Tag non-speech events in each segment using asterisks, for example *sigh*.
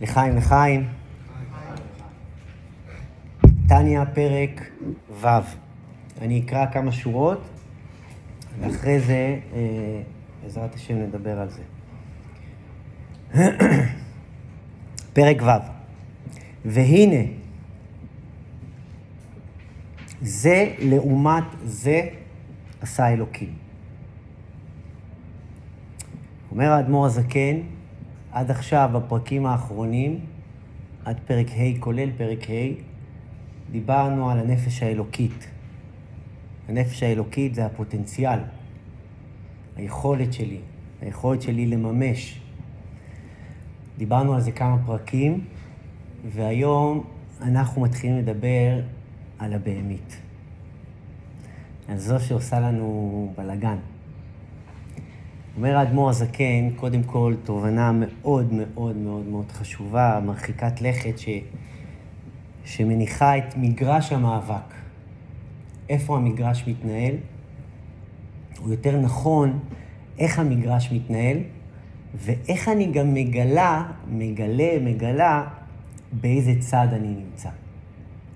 לחיים לחיים. טניה, פרק ו'. אני אקרא כמה שורות, ואחרי זה, אה, בעזרת השם, נדבר על זה. *clears throat* פרק ו'. והנה, זה לעומת זה עשה אלוקים. אומר האדמו"ר הזקן, עד עכשיו, בפרקים האחרונים, עד פרק ה', כולל פרק ה', דיברנו על הנפש האלוקית. הנפש האלוקית זה הפוטנציאל, היכולת שלי, היכולת שלי לממש. דיברנו על זה כמה פרקים, והיום אנחנו מתחילים לדבר על הבהמית. על זו שעושה לנו בלגן. אומר האדמו"ר הזקן, קודם כל, תובנה מאוד מאוד מאוד מאוד חשובה, מרחיקת לכת, ש... שמניחה את מגרש המאבק. איפה המגרש מתנהל, או יותר נכון, איך המגרש מתנהל, ואיך אני גם מגלה, מגלה, מגלה, באיזה צד אני נמצא.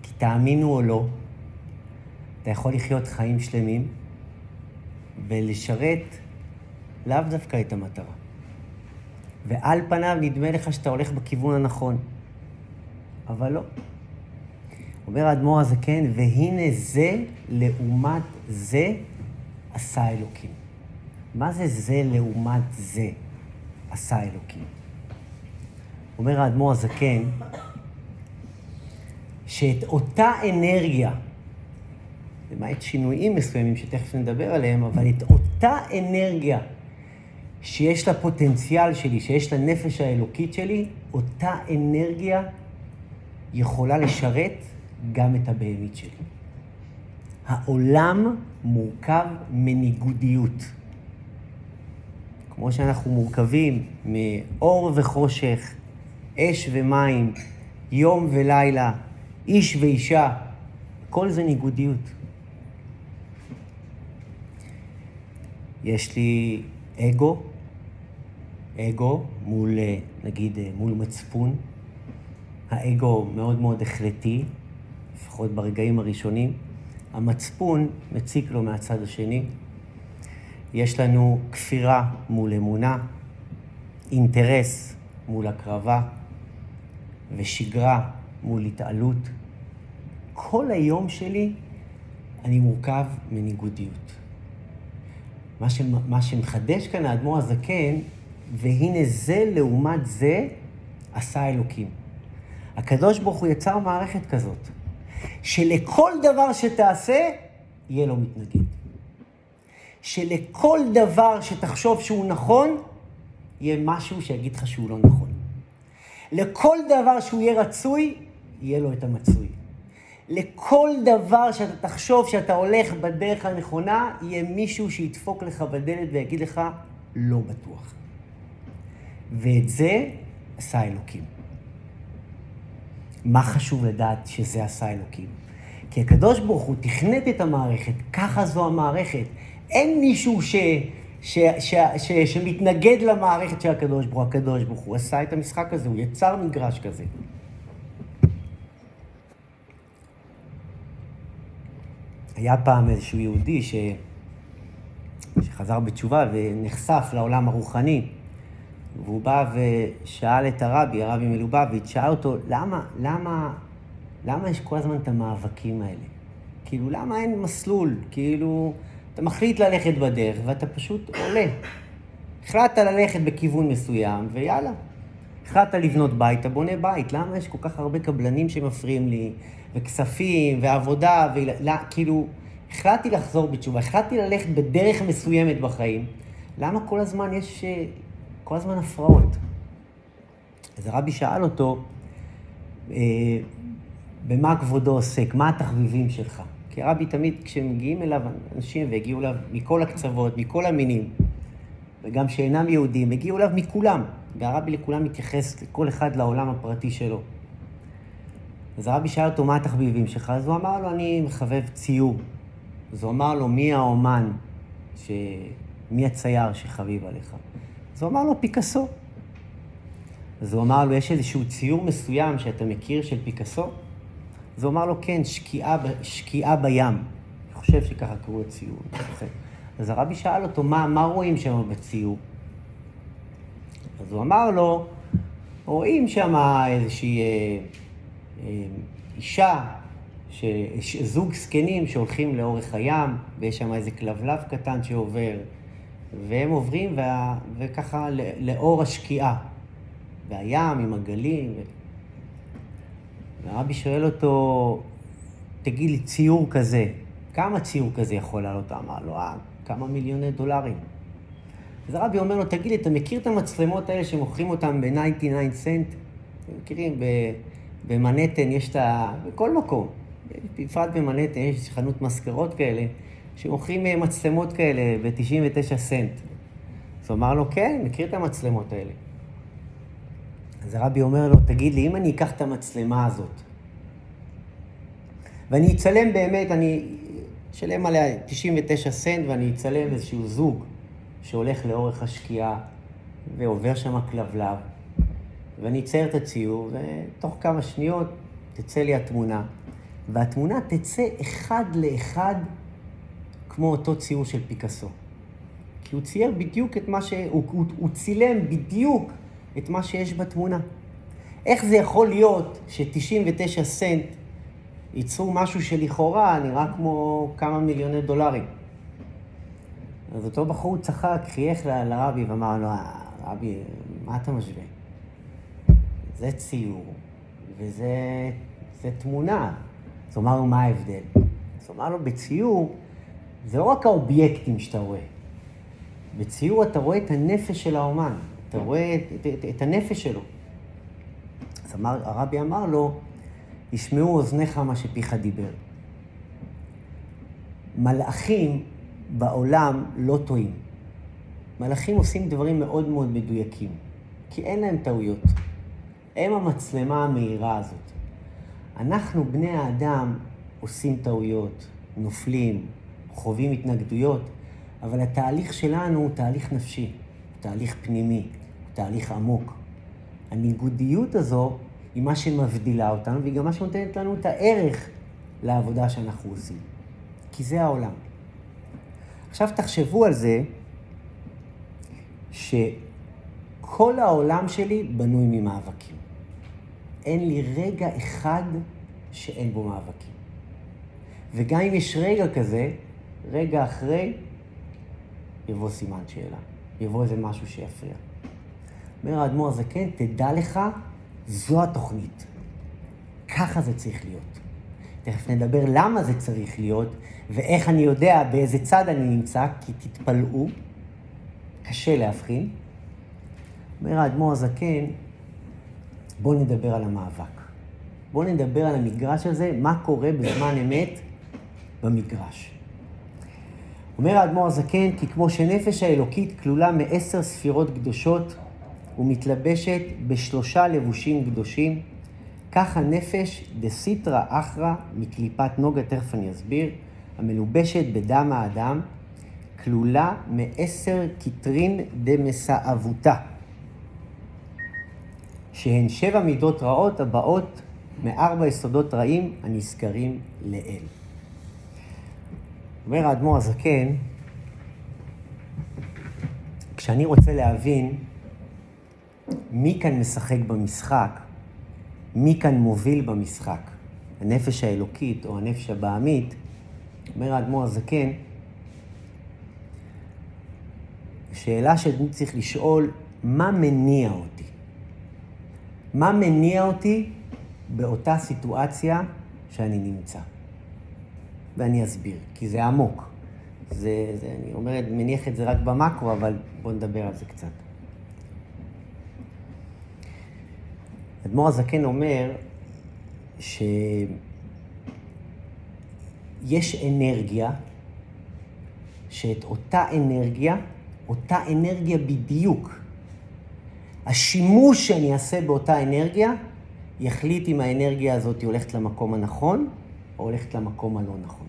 כי תאמינו או לא, אתה יכול לחיות חיים שלמים ולשרת לאו דווקא את המטרה. ועל פניו נדמה לך שאתה הולך בכיוון הנכון, אבל לא. אומר האדמו"ר הזקן, והנה זה לעומת זה עשה אלוקים. מה זה זה לעומת זה עשה אלוקים? אומר האדמו"ר הזקן, שאת אותה אנרגיה, למעט שינויים מסוימים שתכף נדבר עליהם, אבל את אותה אנרגיה שיש לה פוטנציאל שלי, שיש לה נפש האלוקית שלי, אותה אנרגיה יכולה לשרת גם את הבהמית שלי. העולם מורכב מניגודיות. כמו שאנחנו מורכבים מאור וחושך, אש ומים, יום ולילה, איש ואישה, כל זה ניגודיות. יש לי אגו, אגו מול, נגיד, מול מצפון. האגו מאוד מאוד החלטי, לפחות ברגעים הראשונים. המצפון מציק לו מהצד השני. יש לנו כפירה מול אמונה, אינטרס מול הקרבה ושגרה מול התעלות. כל היום שלי אני מורכב מניגודיות. מה, ש... מה שמחדש כאן האדמו"ר הזקן, והנה זה לעומת זה עשה אלוקים. הקדוש ברוך הוא יצר מערכת כזאת, שלכל דבר שתעשה, יהיה לו מתנגד. שלכל דבר שתחשוב שהוא נכון, יהיה משהו שיגיד לך שהוא לא נכון. לכל דבר שהוא יהיה רצוי, יהיה לו את המצוי. לכל דבר שאתה תחשוב שאתה הולך בדרך הנכונה, יהיה מישהו שידפוק לך בדלת ויגיד לך, לא בטוח. ואת זה עשה אלוקים. מה חשוב לדעת שזה עשה אלוקים? כי הקדוש ברוך הוא תכנת את המערכת, ככה זו המערכת. אין מישהו ש, ש, ש, ש, שמתנגד למערכת של הקדוש ברוך הוא. הקדוש ברוך הוא עשה את המשחק הזה, הוא יצר מגרש כזה. היה פעם איזשהו יהודי ש... שחזר בתשובה ונחשף לעולם הרוחני. והוא בא ושאל את הרבי, הרבי מלובביץ', שאל אותו, למה, למה, למה יש כל הזמן את המאבקים האלה? כאילו, למה אין מסלול? כאילו, אתה מחליט ללכת בדרך ואתה פשוט עולה. החלטת ללכת בכיוון מסוים, ויאללה. החלטת לבנות בית, אתה בונה בית. למה יש כל כך הרבה קבלנים שמפריעים לי, וכספים, ועבודה, וכאילו, החלטתי לחזור בתשובה, החלטתי ללכת בדרך מסוימת בחיים. למה כל הזמן יש כל הזמן הפרעות. אז הרבי שאל אותו, אה, במה כבודו עוסק? מה התחביבים שלך? כי הרבי תמיד, כשמגיעים אליו אנשים, והגיעו אליו מכל הקצוות, מכל המינים, וגם שאינם יהודים, הגיעו אליו מכולם. והרבי לכולם מתייחס, לכל אחד לעולם הפרטי שלו. אז הרבי שאל אותו, מה התחביבים שלך? אז הוא אמר לו, אני מחבב ציור. אז הוא אמר לו, מי האומן, ש... מי הצייר שחביב עליך? אז הוא אמר לו, פיקאסו. אז הוא אמר לו, יש איזשהו ציור מסוים שאתה מכיר של פיקאסו? אז הוא אמר לו, כן, שקיעה, שקיעה בים. אני חושב שככה קראו לציור. אז הרבי שאל אותו, מה, מה רואים שם בציור? אז הוא אמר לו, רואים שם איזושהי אה, אה, אישה, ש, זוג זקנים שהולכים לאורך הים, ויש שם איזה כלבלב קטן שעובר, והם עוברים וה, וככה לאור השקיעה. והים עם הגלים. ו... והרבי שואל אותו, תגיד לי, ציור כזה, כמה ציור כזה יכול לעלות? אמר לו, אה, כמה מיליוני דולרים. אז הרבי אומר לו, תגיד לי, אתה מכיר את המצלמות האלה שמוכרים אותן ב-99 סנט? אתם מכירים? במנהטן יש את ה... בכל מקום. בפרט במנהטן יש חנות מזכרות כאלה, שמוכרים אה, מצלמות כאלה ב-99 סנט. אז הוא אמר לו, כן, מכיר את המצלמות האלה. אז הרבי אומר לו, תגיד לי, אם אני אקח את המצלמה הזאת, ואני אצלם באמת, אני אשלם עליה 99 סנט ואני אצלם איזשהו זוג שהולך לאורך השקיעה ועובר שם כלבלב, ואני אצייר את הציור, ותוך כמה שניות תצא לי התמונה, והתמונה תצא אחד לאחד כמו אותו ציור של פיקאסו. כי הוא צייר בדיוק את מה ש... הוא, הוא, הוא צילם בדיוק את מה שיש בתמונה. איך זה יכול להיות ש-99 סנט ייצרו משהו שלכאורה נראה כמו כמה מיליוני דולרים? אז אותו בחור צחק, חייך לרבי ואמר לו, רבי, מה אתה משווה? זה ציור, וזה זה תמונה. אז הוא אמר לו, מה ההבדל? אז הוא אמר לו, בציור זה לא רק האובייקטים שאתה רואה. בציור אתה רואה את הנפש של האומן. אתה רואה את, את, את הנפש שלו. אז אמר, הרבי אמר לו, ישמעו אוזניך מה שפיך דיבר. מלאכים בעולם לא טועים. מלאכים עושים דברים מאוד מאוד מדויקים, כי אין להם טעויות. הם המצלמה המהירה הזאת. אנחנו, בני האדם, עושים טעויות, נופלים, חווים התנגדויות, אבל התהליך שלנו הוא תהליך נפשי, תהליך פנימי. תהליך עמוק. הניגודיות הזו היא מה שמבדילה אותנו, והיא גם מה שנותנת לנו את הערך לעבודה שאנחנו עושים. כי זה העולם. עכשיו תחשבו על זה שכל העולם שלי בנוי ממאבקים. אין לי רגע אחד שאין בו מאבקים. וגם אם יש רגע כזה, רגע אחרי, יבוא סימן שאלה. יבוא איזה משהו שיפריע. אומר האדמו"ר הזקן, תדע לך, זו התוכנית. ככה זה צריך להיות. תכף נדבר למה זה צריך להיות, ואיך אני יודע באיזה צד אני נמצא, כי תתפלאו, קשה להבחין. אומר האדמו"ר הזקן, בואו נדבר על המאבק. בואו נדבר על המגרש הזה, מה קורה בזמן אמת במגרש. אומר האדמו"ר הזקן, כי כמו שנפש האלוקית כלולה מעשר ספירות קדושות, ומתלבשת בשלושה לבושים קדושים. כך הנפש דסיטרא אחרא מקליפת נוגה, תכף אני אסביר, המלובשת בדם האדם, כלולה מעשר כתרין דמסאבותא, שהן שבע מידות רעות הבאות מארבע יסודות רעים הנזכרים לעיל. אומר האדמו"ר הזקן, כשאני רוצה להבין מי כאן משחק במשחק? מי כאן מוביל במשחק? הנפש האלוקית או הנפש הבעמית, אומר האדמו"ר הזקן, שאלה שאני צריך לשאול, מה מניע אותי? מה מניע אותי באותה סיטואציה שאני נמצא? ואני אסביר, כי זה עמוק. זה, זה, אני אומר, מניח את זה רק במקרו, אבל בואו נדבר על זה קצת. אדמו"ר הזקן אומר שיש אנרגיה, שאת אותה אנרגיה, אותה אנרגיה בדיוק, השימוש שאני אעשה באותה אנרגיה, יחליט אם האנרגיה הזאת הולכת למקום הנכון הולכת למקום הלא נכון.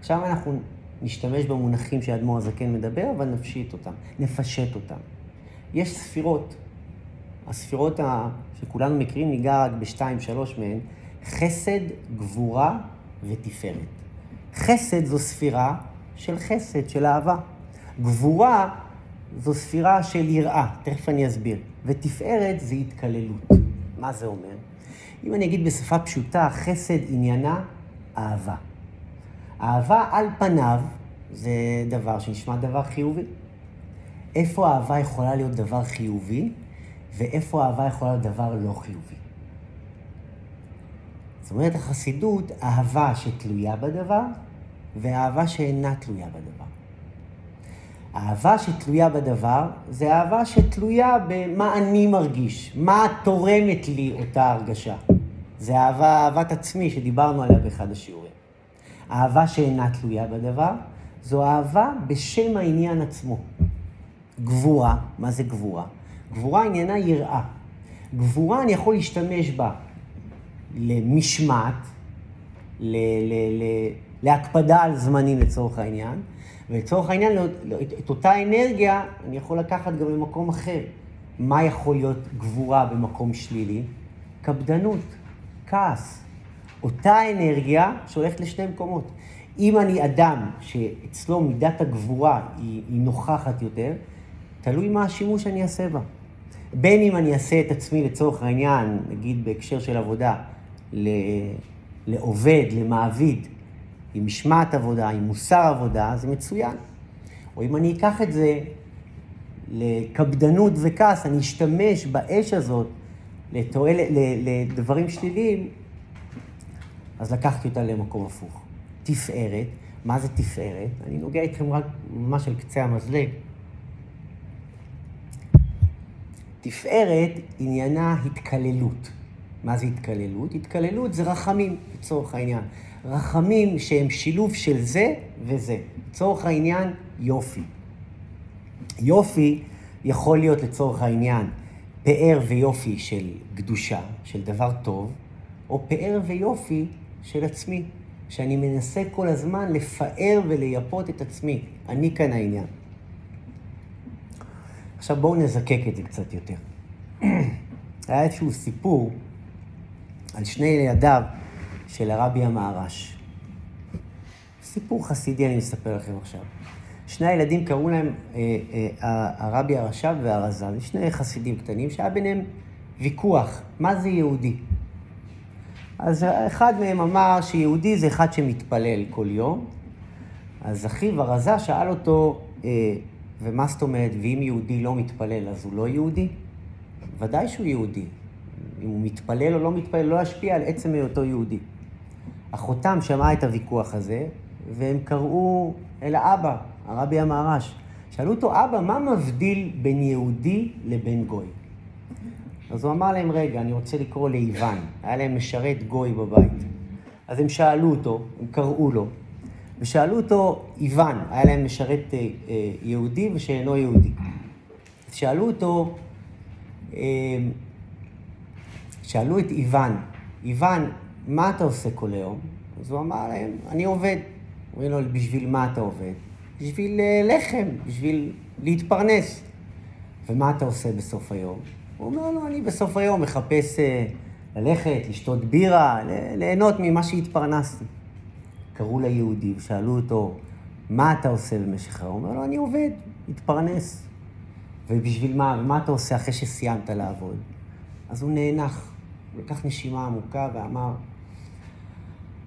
עכשיו אנחנו נשתמש במונחים שאדמו"ר הזקן מדבר, אבל נפשיט אותם, נפשט אותם. יש ספירות. הספירות ה... שכולנו מכירים, ניגע רק בשתיים, שלוש מהן, חסד, גבורה ותפארת. חסד זו ספירה של חסד, של אהבה. גבורה זו ספירה של יראה, תכף אני אסביר. ותפארת זה התקללות. מה זה אומר? אם אני אגיד בשפה פשוטה, חסד עניינה אהבה. אהבה על פניו זה דבר שנשמע דבר חיובי. איפה אהבה יכולה להיות דבר חיובי, ואיפה אהבה יכולה להיות דבר לא חיובי. זאת אומרת, החסידות, אהבה שתלויה בדבר, ואהבה שאינה תלויה בדבר. אהבה שתלויה בדבר, זה אהבה שתלויה במה אני מרגיש, מה תורמת לי אותה הרגשה. זה אהבה, אהבת עצמי שדיברנו עליה באחד השיעורים. אהבה שאינה תלויה בדבר, זו אהבה בשם העניין עצמו. גבורה, מה זה גבורה? גבורה עניינה יראה. גבורה אני יכול להשתמש בה למשמעת, ל- ל- ל- להקפדה על זמנים לצורך העניין, ולצורך העניין את אותה אנרגיה אני יכול לקחת גם למקום אחר. מה יכול להיות גבורה במקום שלילי? קפדנות, כעס. אותה אנרגיה שהולכת לשני מקומות. אם אני אדם שאצלו מידת הגבורה היא, היא נוכחת יותר, תלוי מה השימוש שאני אעשה בה. בין אם אני אעשה את עצמי לצורך העניין, נגיד בהקשר של עבודה, לעובד, למעביד, עם משמעת עבודה, עם מוסר עבודה, זה מצוין. או אם אני אקח את זה לקפדנות וכעס, אני אשתמש באש הזאת לתועל, לדברים שליליים, אז לקחתי אותה למקום הפוך. תפארת, מה זה תפארת? אני נוגע איתכם רק ממש על קצה המזלג. תפארת עניינה התקללות. מה זה התקללות? התקללות זה רחמים, לצורך העניין. רחמים שהם שילוב של זה וזה. לצורך העניין, יופי. יופי יכול להיות לצורך העניין פאר ויופי של קדושה, של דבר טוב, או פאר ויופי של עצמי, שאני מנסה כל הזמן לפאר ולייפות את עצמי. אני כאן העניין. עכשיו בואו נזקק את זה קצת יותר. *clears throat* היה איזשהו סיפור על שני ילדיו של הרבי המהר"ש. סיפור חסידי אני מספר לכם עכשיו. שני הילדים קראו להם אה, אה, הרבי הרש"ב והרז"ל, שני חסידים קטנים שהיה ביניהם ויכוח, מה זה יהודי? אז אחד מהם אמר שיהודי זה אחד שמתפלל כל יום, אז אחיו הרזה שאל אותו, אה, ומה זאת אומרת, ואם יהודי לא מתפלל אז הוא לא יהודי? ודאי שהוא יהודי. אם הוא מתפלל או לא מתפלל, לא ישפיע על עצם היותו יהודי. אחותם שמעה את הוויכוח הזה, והם קראו אל האבא, הרבי המהר"ש. שאלו אותו, אבא, מה מבדיל בין יהודי לבין גוי? אז הוא אמר להם, רגע, אני רוצה לקרוא לאיוון. היה להם משרת גוי בבית. אז הם שאלו אותו, הם קראו לו, ושאלו אותו, איוון, היה להם משרת אה, אה, יהודי ושאינו יהודי. אז שאלו אותו, אה, שאלו את איוון, איוון, מה אתה עושה כל היום? אז הוא אמר להם, אני עובד. אומרים לו, בשביל מה אתה עובד? בשביל אה, לחם, בשביל להתפרנס. ומה אתה עושה בסוף היום? הוא אומר לו, אני בסוף היום מחפש אה, ללכת, לשתות בירה, ליהנות ממה שהתפרנסתי. קראו ליהודי ושאלו אותו, מה אתה עושה במשך היום? הוא אומר לו, אני עובד, מתפרנס. ובשביל מה? ומה אתה עושה אחרי שסיימת לעבוד? אז הוא נאנח, הוא לקח נשימה עמוקה ואמר,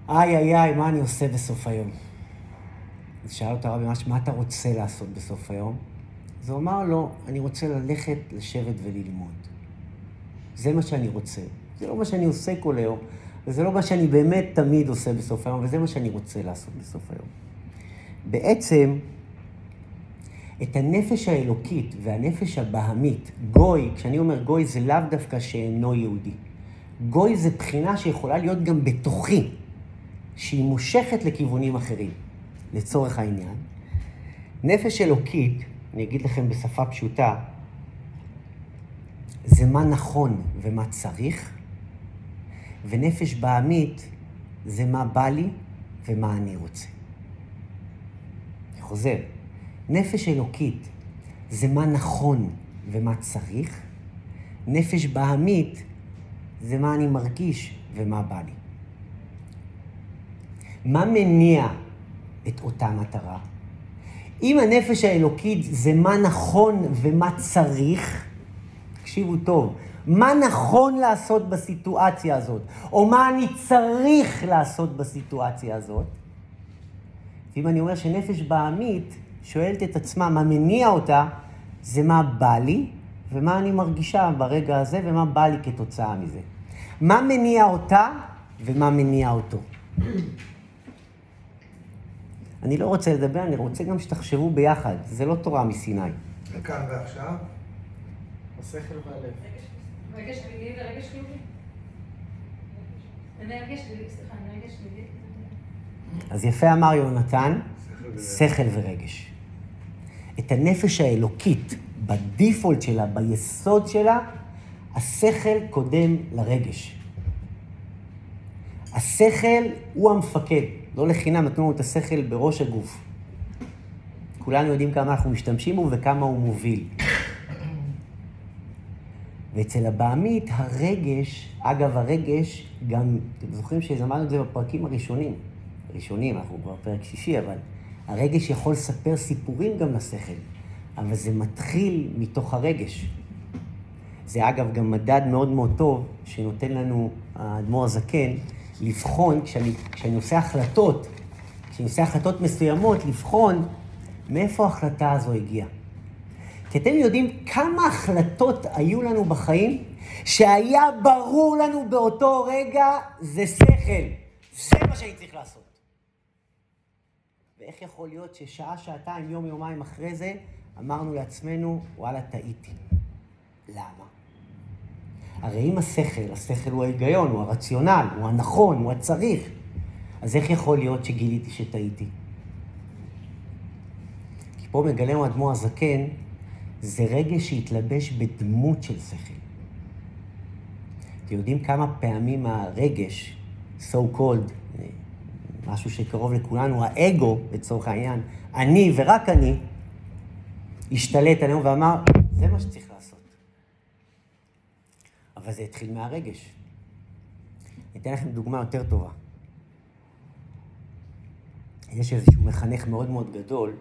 איי איי איי, מה אני עושה בסוף היום? אז שאל אותו הרבי, מה אתה רוצה לעשות בסוף היום? אז הוא אמר לו, אני רוצה ללכת, לשבת וללמוד. זה מה שאני רוצה. זה לא מה שאני עושה כל היום, וזה לא מה שאני באמת תמיד עושה בסוף היום, וזה מה שאני רוצה לעשות בסוף היום. בעצם, את הנפש האלוקית והנפש הבהמית, גוי, כשאני אומר גוי זה לאו דווקא שאינו יהודי. גוי זה בחינה שיכולה להיות גם בתוכי, שהיא מושכת לכיוונים אחרים, לצורך העניין. נפש אלוקית אני אגיד לכם בשפה פשוטה, זה מה נכון ומה צריך, ונפש בעמית זה מה בא לי ומה אני רוצה. אני חוזר, נפש אלוקית זה מה נכון ומה צריך, נפש בהמית זה מה אני מרגיש ומה בא לי. מה מניע את אותה מטרה? אם הנפש האלוקית זה מה נכון ומה צריך, תקשיבו טוב, מה נכון לעשות בסיטואציה הזאת, או מה אני צריך לעשות בסיטואציה הזאת, ואם אני אומר שנפש בעמית שואלת את עצמה מה מניע אותה, זה מה בא לי ומה אני מרגישה ברגע הזה ומה בא לי כתוצאה מזה. מה מניע אותה ומה מניע אותו. אני לא רוצה לדבר, אני רוצה גם שתחשבו ביחד, זה לא תורה מסיני. וכאן ועכשיו? השכל והלב. רגש שלילי ורגש חיובי. אנרגיה שלילית, סליחה, אנרגיה שלילית. אז יפה אמר יונתן, שכל ורגש. את הנפש האלוקית, בדיפולט שלה, ביסוד שלה, השכל קודם לרגש. השכל הוא המפקד, לא לחינם נתנו לנו את השכל בראש הגוף. כולנו יודעים כמה אנחנו משתמשים בו וכמה הוא מוביל. ואצל הבעמית הרגש, אגב הרגש, גם, אתם זוכרים שלמדנו את זה בפרקים הראשונים, ראשונים, אנחנו כבר בפרק שישי, אבל הרגש יכול לספר סיפורים גם לשכל, אבל זה מתחיל מתוך הרגש. זה אגב גם מדד מאוד מאוד טוב שנותן לנו האדמו"ר הזקן לבחון, כשאני, כשאני עושה החלטות, כשאני עושה החלטות מסוימות, לבחון מאיפה ההחלטה הזו הגיעה. כי אתם יודעים כמה החלטות היו לנו בחיים שהיה ברור לנו באותו רגע זה שכל, זה מה שאני צריך לעשות. ואיך יכול להיות ששעה, שעתיים, יום, יומיים אחרי זה, אמרנו לעצמנו, וואלה, טעיתי. למה? הרי אם השכל, השכל הוא ההיגיון, הוא הרציונל, הוא הנכון, הוא הצריך, אז איך יכול להיות שגיליתי שטעיתי? כי פה מגלה לנו אדמו"ר הזקן, זה רגש שהתלבש בדמות של שכל. אתם יודעים כמה פעמים הרגש, so called, משהו שקרוב לכולנו, האגו, לצורך העניין, אני ורק אני, השתלט עלינו ואמר, זה מה שצריך לעשות. אבל זה התחיל מהרגש. אני אתן לכם דוגמה יותר טובה. יש איזשהו מחנך מאוד מאוד גדול,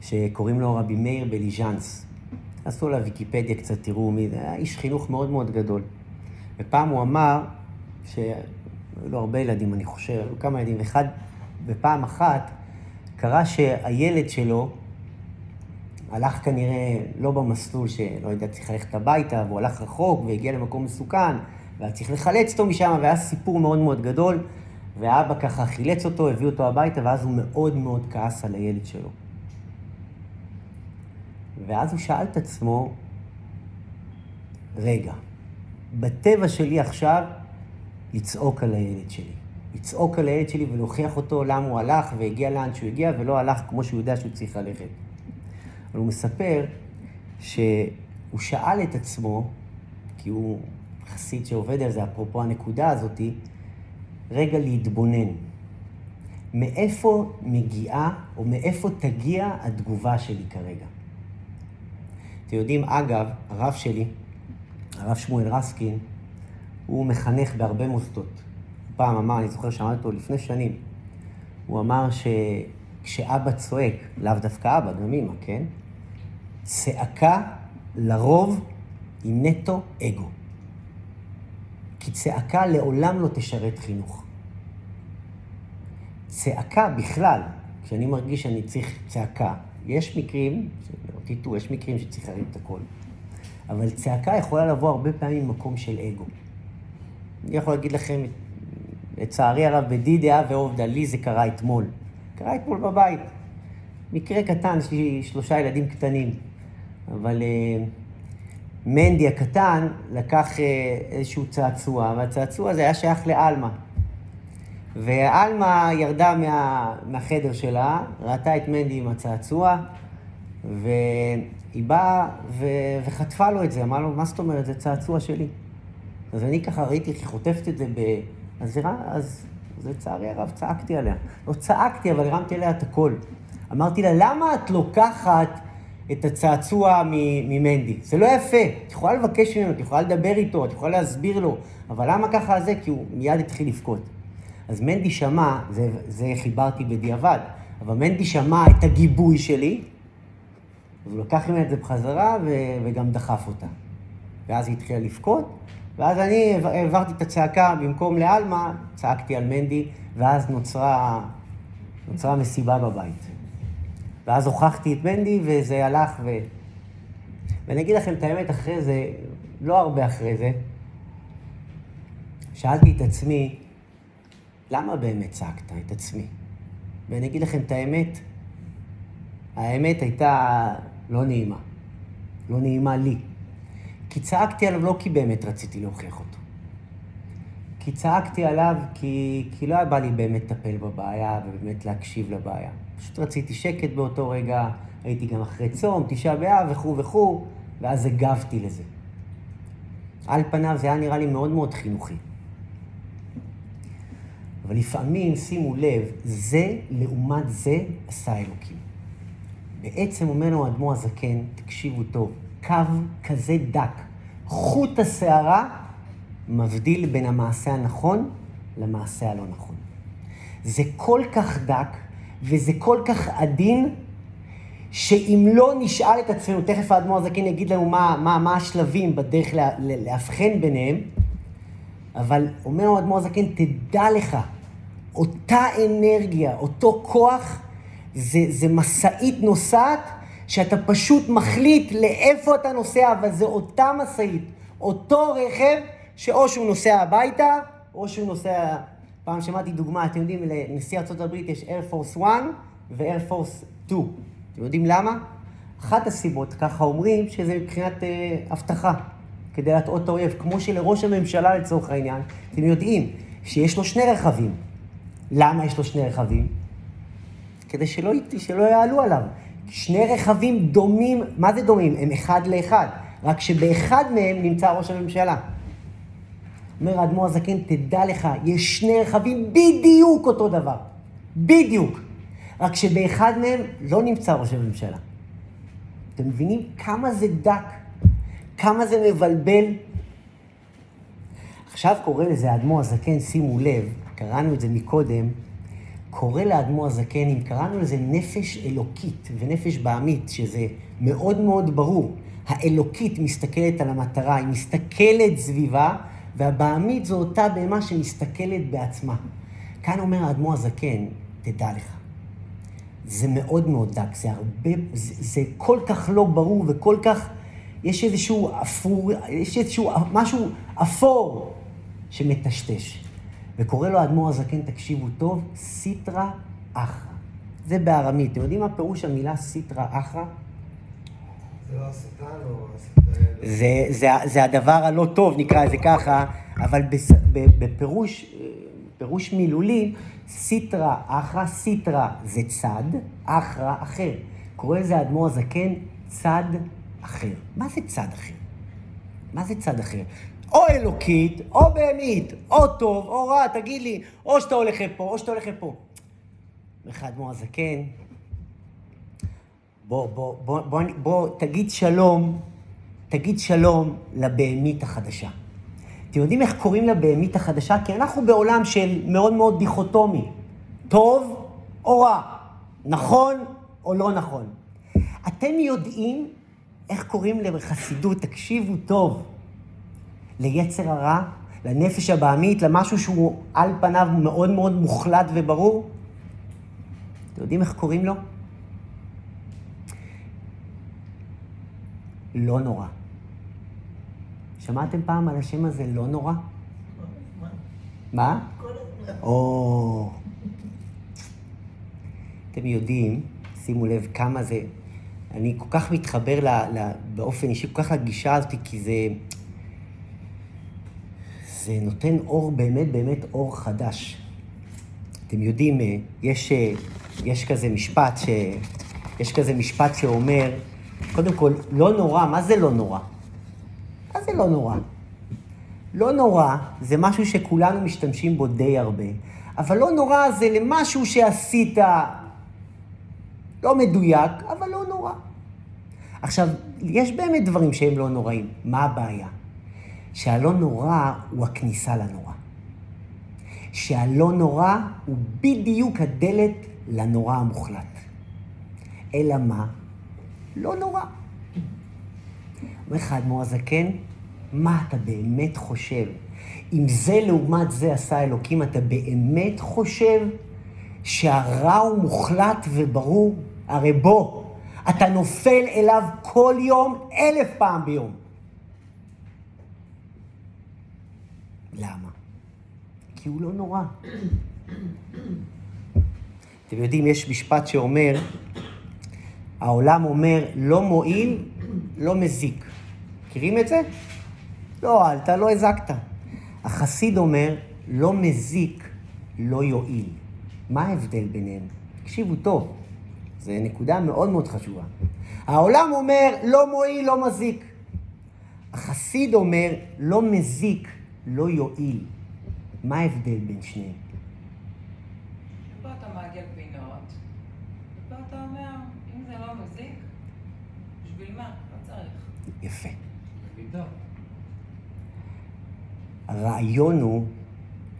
שקוראים לו רבי מאיר בליז'אנס. תעשו לוויקיפדיה קצת, תראו מי זה, היה איש חינוך מאוד מאוד גדול. ופעם הוא אמר, שהיו לו הרבה ילדים, אני חושב, היו כמה ילדים, אחד, בפעם אחת, קרה שהילד שלו הלך כנראה לא במסלול שלא יודע, צריך ללכת הביתה, והוא הלך רחוק והגיע למקום מסוכן, והיה צריך לחלץ אותו משם, והיה סיפור מאוד מאוד גדול, ואבא ככה חילץ אותו, הביא אותו הביתה, ואז הוא מאוד מאוד כעס על הילד שלו. ואז הוא שאל את עצמו, רגע, בטבע שלי עכשיו לצעוק על הילד שלי. לצעוק על הילד שלי ולהוכיח אותו למה הוא הלך והגיע לאן שהוא הגיע ולא הלך כמו שהוא יודע שהוא צריך ללכת. אבל הוא מספר שהוא שאל את עצמו, כי הוא חסיד שעובד על זה, אפרופו הנקודה הזאתי, רגע להתבונן. מאיפה מגיעה או מאיפה תגיע התגובה שלי כרגע? אתם יודעים, אגב, הרב שלי, הרב שמואל רסקין, הוא מחנך בהרבה מוסדות. פעם אמר, אני זוכר שאמרתי אותו לפני שנים, הוא אמר שכשאבא צועק, לאו דווקא אבא, גם אמא, כן? צעקה לרוב היא נטו אגו. כי צעקה לעולם לא תשרת חינוך. צעקה בכלל, כשאני מרגיש שאני צריך צעקה, יש מקרים, תטעו, יש מקרים שצריך להרים את הקול, אבל צעקה יכולה לבוא הרבה פעמים ממקום של אגו. אני יכול להגיד לכם, לצערי הרב, בדידיה ועובדה, לי זה קרה אתמול. קרה אתמול בבית. מקרה קטן, יש לי שלושה ילדים קטנים, אבל uh, מנדי הקטן לקח uh, איזשהו צעצוע, והצעצוע הזה היה שייך לעלמה. ועלמה ירדה מה, מהחדר שלה, ראתה את מנדי עם הצעצוע, והיא באה ו, וחטפה לו את זה, אמרה לו, מה זאת אומרת, זה צעצוע שלי. אז אני ככה ראיתי איך היא חוטפת את זה ב... אז, אז לצערי הרב צעקתי עליה. לא צעקתי, אבל הרמתי עליה את הקול. אמרתי לה, למה את לוקחת את הצעצוע ממנדי. זה לא יפה. את יכולה לבקש ממנו, את יכולה לדבר איתו, את יכולה להסביר לו, אבל למה ככה זה? כי הוא מיד התחיל לבכות. אז מנדי שמע, זה, זה חיברתי בדיעבד, אבל מנדי שמע את הגיבוי שלי, אז הוא לקח ממני את זה בחזרה ו, וגם דחף אותה. ואז היא התחילה לבכות, ואז אני העברתי את הצעקה, במקום לעלמה, צעקתי על מנדי, ואז נוצרה, נוצרה מסיבה בבית. ואז הוכחתי את מנדי, וזה הלך ו... ואני אגיד לכם את האמת, אחרי זה, לא הרבה אחרי זה, שאלתי את עצמי, למה באמת צעקת את עצמי? ואני אגיד לכם את האמת, האמת הייתה לא נעימה. לא נעימה לי. כי צעקתי עליו לא כי באמת רציתי להוכיח אותו. כי צעקתי עליו כי, כי לא היה בא לי באמת לטפל בבעיה ובאמת להקשיב לבעיה. פשוט רציתי שקט באותו רגע, הייתי גם אחרי צום, תשעה באב וכו' וכו', ואז הגבתי לזה. על פניו זה היה נראה לי מאוד מאוד חינוכי. אבל לפעמים, שימו לב, זה לעומת זה עשה אלוקים. בעצם אומר לנו האדמו"ר הזקן, תקשיבו טוב, קו כזה דק, חוט השערה מבדיל בין המעשה הנכון למעשה הלא נכון. זה כל כך דק וזה כל כך עדין, שאם לא נשאל את עצמנו, תכף האדמו"ר הזקן יגיד לנו מה, מה, מה השלבים בדרך לה, לאבחן ביניהם, אבל אומר לנו האדמו"ר הזקן, תדע לך, אותה אנרגיה, אותו כוח, זה, זה משאית נוסעת, שאתה פשוט מחליט לאיפה אתה נוסע, אבל זה אותה משאית, אותו רכב, שאו שהוא נוסע הביתה, או שהוא נוסע... פעם שמעתי דוגמה, אתם יודעים, לנשיא ארה"ב יש Air Force 1 ו-Air Force 2. אתם יודעים למה? אחת הסיבות, ככה אומרים, שזה מבחינת אה, אבטחה, כדי להטעות את האויב. כמו שלראש הממשלה לצורך העניין, אתם יודעים שיש לו שני רכבים. למה יש לו שני רכבים? כדי שלא, שלא יעלו עליו. שני רכבים דומים, מה זה דומים? הם אחד לאחד, רק שבאחד מהם נמצא ראש הממשלה. אומר האדמו"ר הזקן, תדע לך, יש שני רכבים בדיוק אותו דבר. בדיוק. רק שבאחד מהם לא נמצא ראש הממשלה. אתם מבינים כמה זה דק? כמה זה מבלבל? עכשיו קורא לזה האדמו"ר הזקן, שימו לב, קראנו את זה מקודם, קורא לאדמו"ר הזקן, אם קראנו לזה נפש אלוקית ונפש בעמית, שזה מאוד מאוד ברור. האלוקית מסתכלת על המטרה, היא מסתכלת סביבה, והבעמית זו אותה בהמה שמסתכלת בעצמה. כאן אומר האדמו"ר הזקן, תדע לך, זה מאוד מאוד דק, זה הרבה, זה, זה כל כך לא ברור וכל כך, יש איזשהו אפור, יש איזשהו משהו אפור שמטשטש. וקורא לו האדמו"ר הזקן, תקשיבו טוב, סיטרא אחרא. זה בארמית. אתם יודעים מה פירוש המילה סיטרא אחרא? זה לא? זה, זה, זה הדבר הלא טוב, נקרא לזה ככה, אבל בפירוש, פירוש מילולי, סיטרא אחרא, סיטרא זה צד, אחרא אחר. קורא לזה האדמו"ר הזקן צד אחר. מה זה צד אחר? מה זה צד אחר? או אלוקית, או בהמית, או טוב, או רע, תגיד לי, או שאתה הולך לפה, או שאתה הולך לפה. אומר לך האדמו"ר הזקן, בוא, בוא, בוא, בוא, בוא, תגיד שלום, תגיד שלום לבהמית החדשה. אתם יודעים איך קוראים לבהמית החדשה? כי אנחנו בעולם של מאוד מאוד דיכוטומי. טוב או רע, נכון או לא נכון. אתם יודעים איך קוראים לחסידות, תקשיבו טוב, ליצר הרע, לנפש הבעמית, למשהו שהוא על פניו מאוד מאוד מוחלט וברור? אתם יודעים איך קוראים לו? לא נורא. שמעתם פעם על השם הזה לא נורא? מה? או... אתם יודעים, שימו לב כמה זה... אני כל כך מתחבר ל, ל, באופן אישי, כל כך לגישה הזאת, כי זה... זה נותן אור, באמת באמת אור חדש. אתם יודעים, יש, יש כזה משפט ש... יש כזה משפט שאומר, קודם כל, לא נורא, מה זה לא נורא? מה זה לא נורא? לא נורא זה משהו שכולנו משתמשים בו די הרבה, אבל לא נורא זה למשהו שעשית לא מדויק, אבל לא נורא. עכשיו, יש באמת דברים שהם לא נוראים. מה הבעיה? שהלא נורא הוא הכניסה לנורא. שהלא נורא הוא בדיוק הדלת לנורא המוחלט. אלא מה? לא נורא. אומר לך אדמו"ר הזקן, מה אתה באמת חושב? אם זה לעומת זה עשה אלוקים, אתה באמת חושב שהרע הוא מוחלט וברור? הרי בוא, אתה נופל אליו כל יום, אלף פעם ביום. למה? כי הוא לא נורא. אתם יודעים, יש משפט שאומר, העולם אומר, לא מועיל, לא מזיק. מכירים את זה? לא הועלת, לא הזקת. החסיד אומר, לא מזיק, לא יועיל. מה ההבדל ביניהם? תקשיבו טוב, זו נקודה מאוד מאוד חשובה. העולם אומר, לא מועיל, לא מזיק. החסיד אומר, לא מזיק, לא יועיל. מה ההבדל בין שניהם? ופה אתה מעגל פינות, ופה אתה אומר, אם זה לא מזיק, בשביל מה? לא צריך. יפה. הרעיון הוא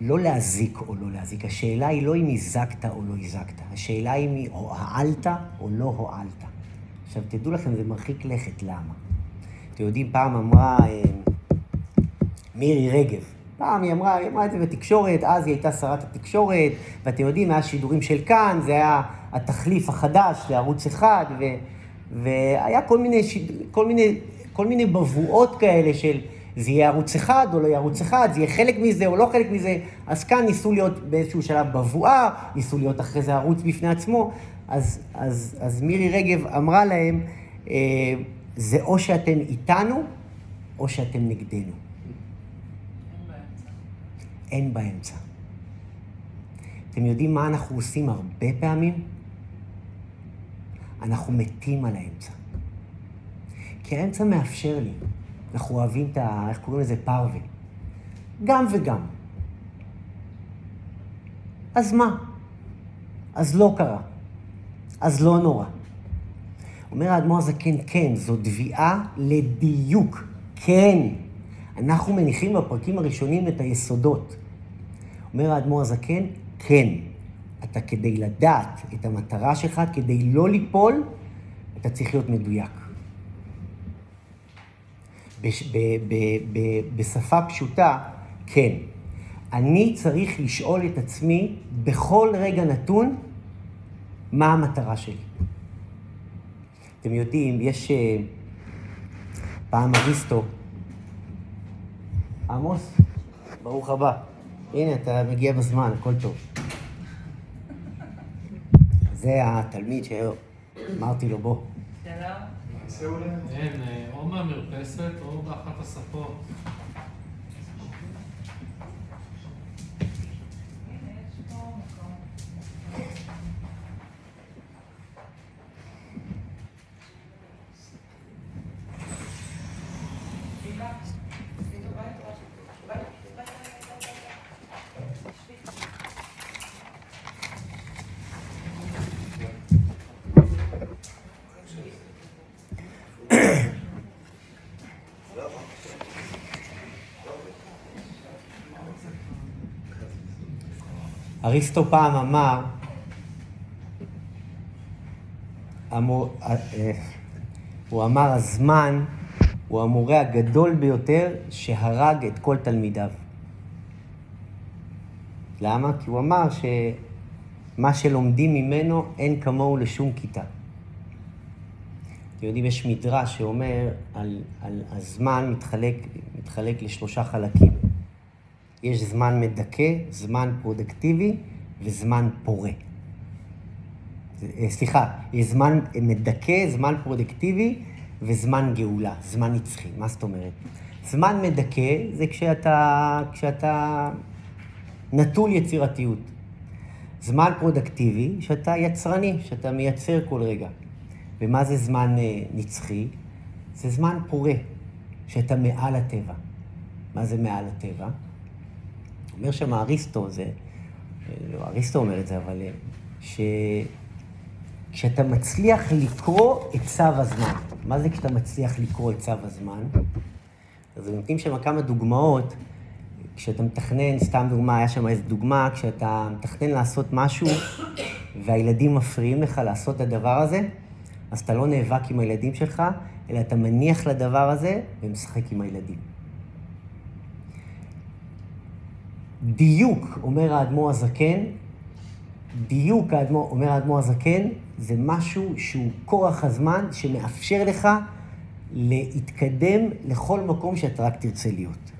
לא להזיק או לא להזיק. השאלה היא לא אם הזקת או לא הזקת. השאלה היא אם הועלת או לא הועלת. עכשיו, תדעו לכם, זה מרחיק לכת. למה? אתם יודעים, פעם אמרה אה, מירי רגב, פעם היא אמרה, היא אמרה את זה בתקשורת, אז היא הייתה שרת התקשורת, ואתם יודעים, מאז שידורים של כאן, זה היה התחליף החדש לערוץ אחד, ו, והיה כל מיני, שיד, כל, מיני, כל מיני בבואות כאלה של זה יהיה ערוץ אחד או לא יהיה ערוץ אחד, זה יהיה חלק מזה או לא חלק מזה, אז כאן ניסו להיות באיזשהו שלב בבואה, ניסו להיות אחרי זה ערוץ בפני עצמו, אז, אז, אז מירי רגב אמרה להם, אה, זה או שאתם איתנו, או שאתם נגדנו. אין באמצע. אתם יודעים מה אנחנו עושים הרבה פעמים? אנחנו מתים על האמצע. כי האמצע מאפשר לי. אנחנו אוהבים את ה... איך קוראים לזה? פרווה. גם וגם. אז מה? אז לא קרה. אז לא נורא. אומר האדמו"ר הזקן, כן, זו תביעה לדיוק. כן. אנחנו מניחים בפרקים הראשונים את היסודות. אומר האדמו"ר הזקן, כן. אתה כדי לדעת את המטרה שלך, כדי לא ליפול, אתה צריך להיות מדויק. בשפה פשוטה, כן. אני צריך לשאול את עצמי בכל רגע נתון מה המטרה שלי. אתם יודעים, יש אה, פעם אריסטו, עמוס, ברוך הבא. הנה, אתה מגיע בזמן, הכל טוב. זה התלמיד שאמרתי לו, בוא. שלום. אין, אה, או מהמרפסת או באחת השפות. אריסטו פעם אמר, המור, אה, אה, הוא אמר, הזמן הוא המורה הגדול ביותר שהרג את כל תלמידיו. למה? כי הוא אמר שמה שלומדים ממנו אין כמוהו לשום כיתה. אתם יודעים, יש מדרש שאומר על, על הזמן מתחלק, מתחלק לשלושה חלקים. יש זמן מדכא, זמן פרודקטיבי וזמן פורה. אה, סליחה, יש זמן מדכא, זמן פרודקטיבי וזמן גאולה, זמן נצחי. מה זאת אומרת? זמן מדכא זה כשאתה, כשאתה נטול יצירתיות. זמן פרודקטיבי, שאתה יצרני, שאתה מייצר כל רגע. ומה זה זמן אה, נצחי? זה זמן פורה, שאתה מעל הטבע. מה זה מעל הטבע? אומר שם אריסטו, זה, לא אריסטו אומר את זה, אבל אה, כשאתה מצליח לקרוא את צו הזמן. מה זה כשאתה מצליח לקרוא את צו הזמן? אז נותנים שם כמה דוגמאות. כשאתה מתכנן, סתם דוגמה, היה שם איזו דוגמה, כשאתה מתכנן לעשות משהו והילדים מפריעים לך לעשות את הדבר הזה, אז אתה לא נאבק עם הילדים שלך, אלא אתה מניח לדבר הזה ומשחק עם הילדים. דיוק, אומר האדמו"ר הזקן, דיוק, האדמו"ר, אומר האדמו"ר הזקן, זה משהו שהוא כורח הזמן שמאפשר לך להתקדם לכל מקום שאתה רק תרצה להיות.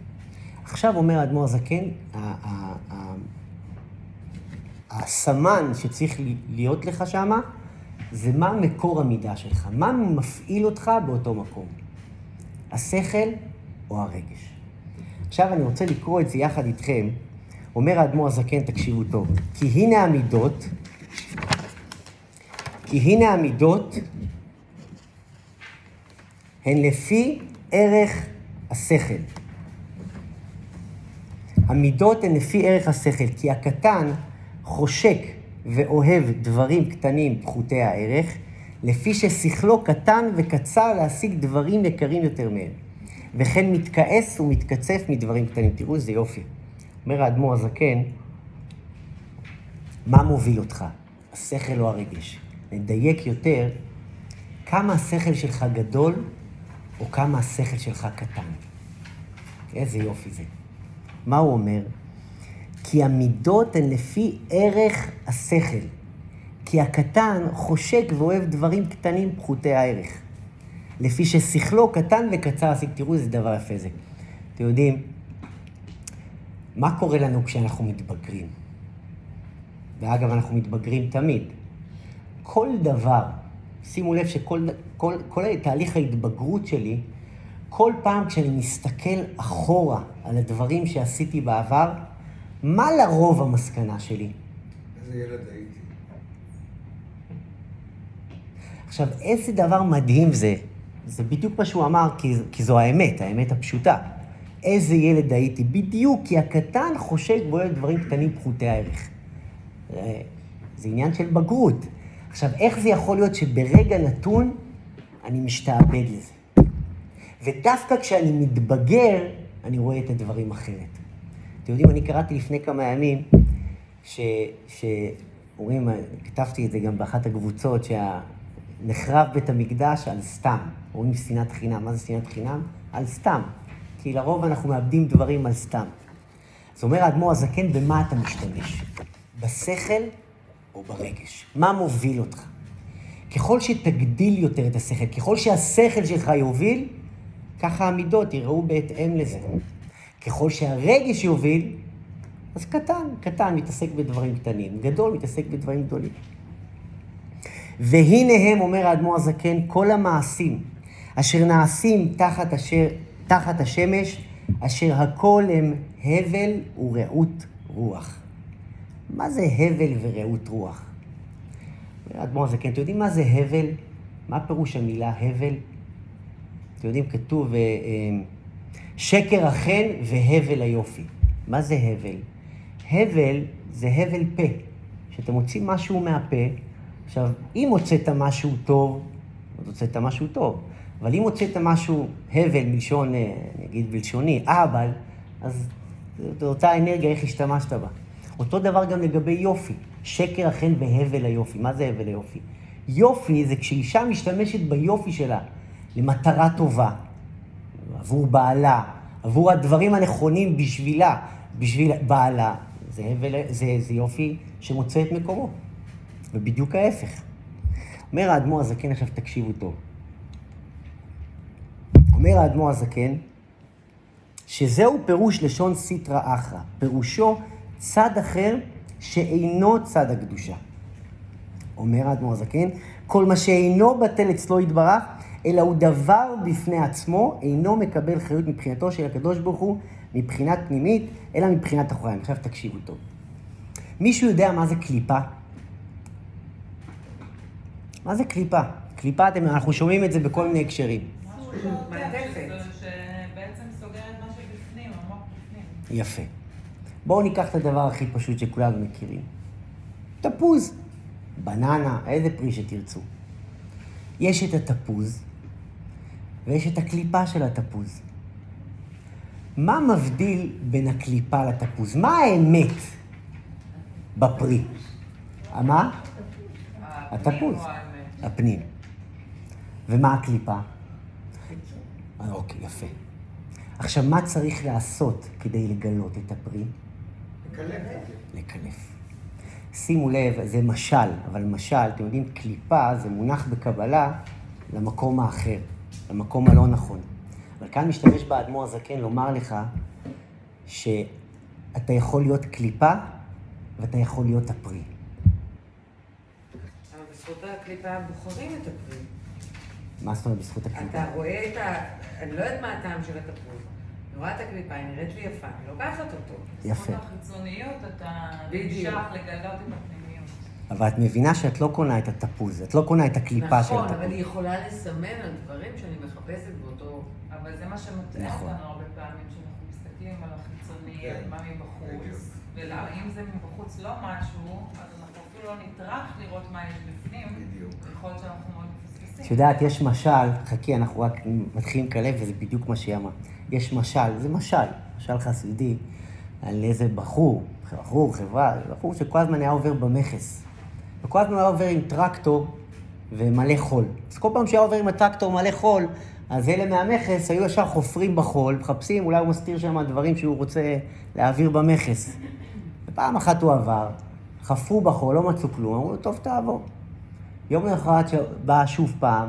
עכשיו אומר האדמו"ר הזקן, הסמן שצריך להיות לך שמה, זה מה מקור המידה שלך, מה מפעיל אותך באותו מקום, השכל או הרגש. עכשיו אני רוצה לקרוא את זה יחד איתכם. אומר האדמו"ר הזקן, תקשיבו טוב, כי הנה המידות, כי הנה המידות הן לפי ערך השכל. המידות הן לפי ערך השכל, כי הקטן חושק ואוהב דברים קטנים פחותי הערך, לפי ששכלו קטן וקצר להשיג דברים יקרים יותר מהם, וכן מתכעס ומתקצף מדברים קטנים. תראו איזה יופי. אומר האדמו"ר הזקן, מה מוביל אותך, השכל או הרגש? נדייק יותר, כמה השכל שלך גדול או כמה השכל שלך קטן. איזה יופי זה. מה הוא אומר? כי המידות הן לפי ערך השכל. כי הקטן חושק ואוהב דברים קטנים פחותי הערך. לפי ששכלו קטן וקצר השיג. תראו איזה דבר יפה זה. אתם יודעים, מה קורה לנו כשאנחנו מתבגרים? ואגב, אנחנו מתבגרים תמיד. כל דבר, שימו לב שכל כל, כל תהליך ההתבגרות שלי, כל פעם כשאני מסתכל אחורה על הדברים שעשיתי בעבר, מה לרוב המסקנה שלי? איזה ילד הייתי. עכשיו, איזה דבר מדהים זה, זה בדיוק מה שהוא אמר, כי, כי זו האמת, האמת הפשוטה. איזה ילד הייתי, בדיוק, כי הקטן חושק ואוהב דברים קטנים פחותי הערך. אה, זה עניין של בגרות. עכשיו, איך זה יכול להיות שברגע נתון אני משתעבד לזה? ודווקא כשאני מתבגר, אני רואה את הדברים אחרת. אתם יודעים, אני קראתי לפני כמה ימים, ש... שאומרים, כתבתי את זה גם באחת הקבוצות, שנחרב בית המקדש על סתם. אומרים שנאת חינם. מה זה שנאת חינם? על סתם. כי לרוב אנחנו מאבדים דברים על סתם. אז אומר האדמו"ר הזקן, במה אתה משתמש? בשכל או ברגש? מה מוביל אותך? ככל שתגדיל יותר את השכל, ככל שהשכל שלך יוביל, ככה המידות יראו בהתאם לזה. ככל שהרגש יוביל, אז קטן, קטן מתעסק בדברים קטנים, גדול מתעסק בדברים גדולים. והנה הם, אומר האדמו"ר הזקן, כל המעשים אשר נעשים תחת, אשר, תחת השמש, אשר הכל הם הבל ורעות רוח. מה זה הבל ורעות רוח? אומר האדמו"ר הזקן, אתם יודעים מה זה הבל? מה פירוש המילה הבל? אתם יודעים, כתוב, אה, אה, שקר החן והבל היופי. מה זה הבל? הבל זה הבל פה. כשאתה מוציא משהו מהפה, עכשיו, אם הוצאת משהו טוב, אז הוצאת משהו טוב. אבל אם הוצאת משהו הבל מלשון, אה, נגיד בלשוני, אבל, אז זו אותה אנרגיה, איך השתמשת בה. אותו דבר גם לגבי יופי. שקר החן והבל היופי. מה זה הבל היופי? יופי זה כשאישה משתמשת ביופי שלה למטרה טובה, עבור בעלה, עבור הדברים הנכונים בשבילה, בשביל בעלה, זה, הבל, זה, זה יופי שמוצא את מקומו. ובדיוק ההפך. אומר האדמו"ר הזקן, עכשיו תקשיבו טוב. אומר האדמו"ר הזקן, שזהו פירוש לשון סיטרא אחרא, פירושו צד אחר שאינו צד הקדושה. אומר האדמו"ר הזקן, כל מה שאינו בטל אצלו יתברך, אלא הוא דבר בפני עצמו, אינו מקבל חיות מבחינתו של הקדוש ברוך הוא, מבחינת פנימית, אלא מבחינת אחוריים. עכשיו תקשיבו טוב. מישהו יודע מה זה קליפה? מה זה קליפה? קליפה, אתם, אנחנו שומעים את זה בכל מיני הקשרים. יפה. בואו ניקח את הדבר הכי פשוט שכולנו מכירים. תפוז. בננה, איזה פרי שתרצו. יש את התפוז ויש את הקליפה של התפוז. מה מבדיל בין הקליפה לתפוז? מה האמת בפרי? מה? התפוז. הפנים. ומה הקליפה? אוקיי, יפה. עכשיו, מה צריך לעשות כדי לגלות את הפרי? לקלף. לקלף. שימו לב, זה משל, אבל משל, אתם יודעים, קליפה זה מונח בקבלה למקום האחר, למקום הלא נכון. אבל כאן משתמש באדמו"ר הזקן לומר לך שאתה יכול להיות קליפה ואתה יכול להיות הפרי. אבל בזכות הקליפה בוחרים את הפרי. מה זאת אומרת בזכות הקליפה? אתה רואה את ה... אני לא יודעת מה הטעם של התפוז. אני רואה את הקליפה, היא נראית לי יפה, אני לוקחת אותו. יפה. בזכות החיצוניות אתה. נמשך לגלות את הפנימיות. אבל את מבינה שאת לא קונה את התפוז, את לא קונה את הקליפה של נכון, התפוז. אבל היא יכולה לסמן על דברים שאני מחפשת באותו... אבל זה מה שמטעה נכון. אותנו הרבה פעמים, שאנחנו מסתכלים על החיצוני, כן, על מה. מבחוץ. ואם זה מבחוץ לא משהו, אז אנחנו אפילו לא נטרח לראות מה יש בפנים. יכול להיות שאנחנו מאוד מפספסים. את יודעת, יש משל, חכי, אנחנו רק מתחילים לקלב, וזה בדיוק מה שהיא אמרה. יש משל, זה משל, משל חסידי, על איזה בחור, בחור, חברה, בחור שכל הזמן היה עובר במכס. וכל הזמן היה עובר עם טרקטור ומלא חול. אז כל פעם שהיה עובר עם הטרקטור מלא חול, אז אלה מהמכס היו ישר חופרים בחול, מחפשים, אולי הוא מסתיר שם דברים שהוא רוצה להעביר במכס. ופעם אחת הוא עבר, חפרו בחול, לא מצאו כלום, אמרו לו, טוב, תעבור. יום למחרת שבא שוב פעם,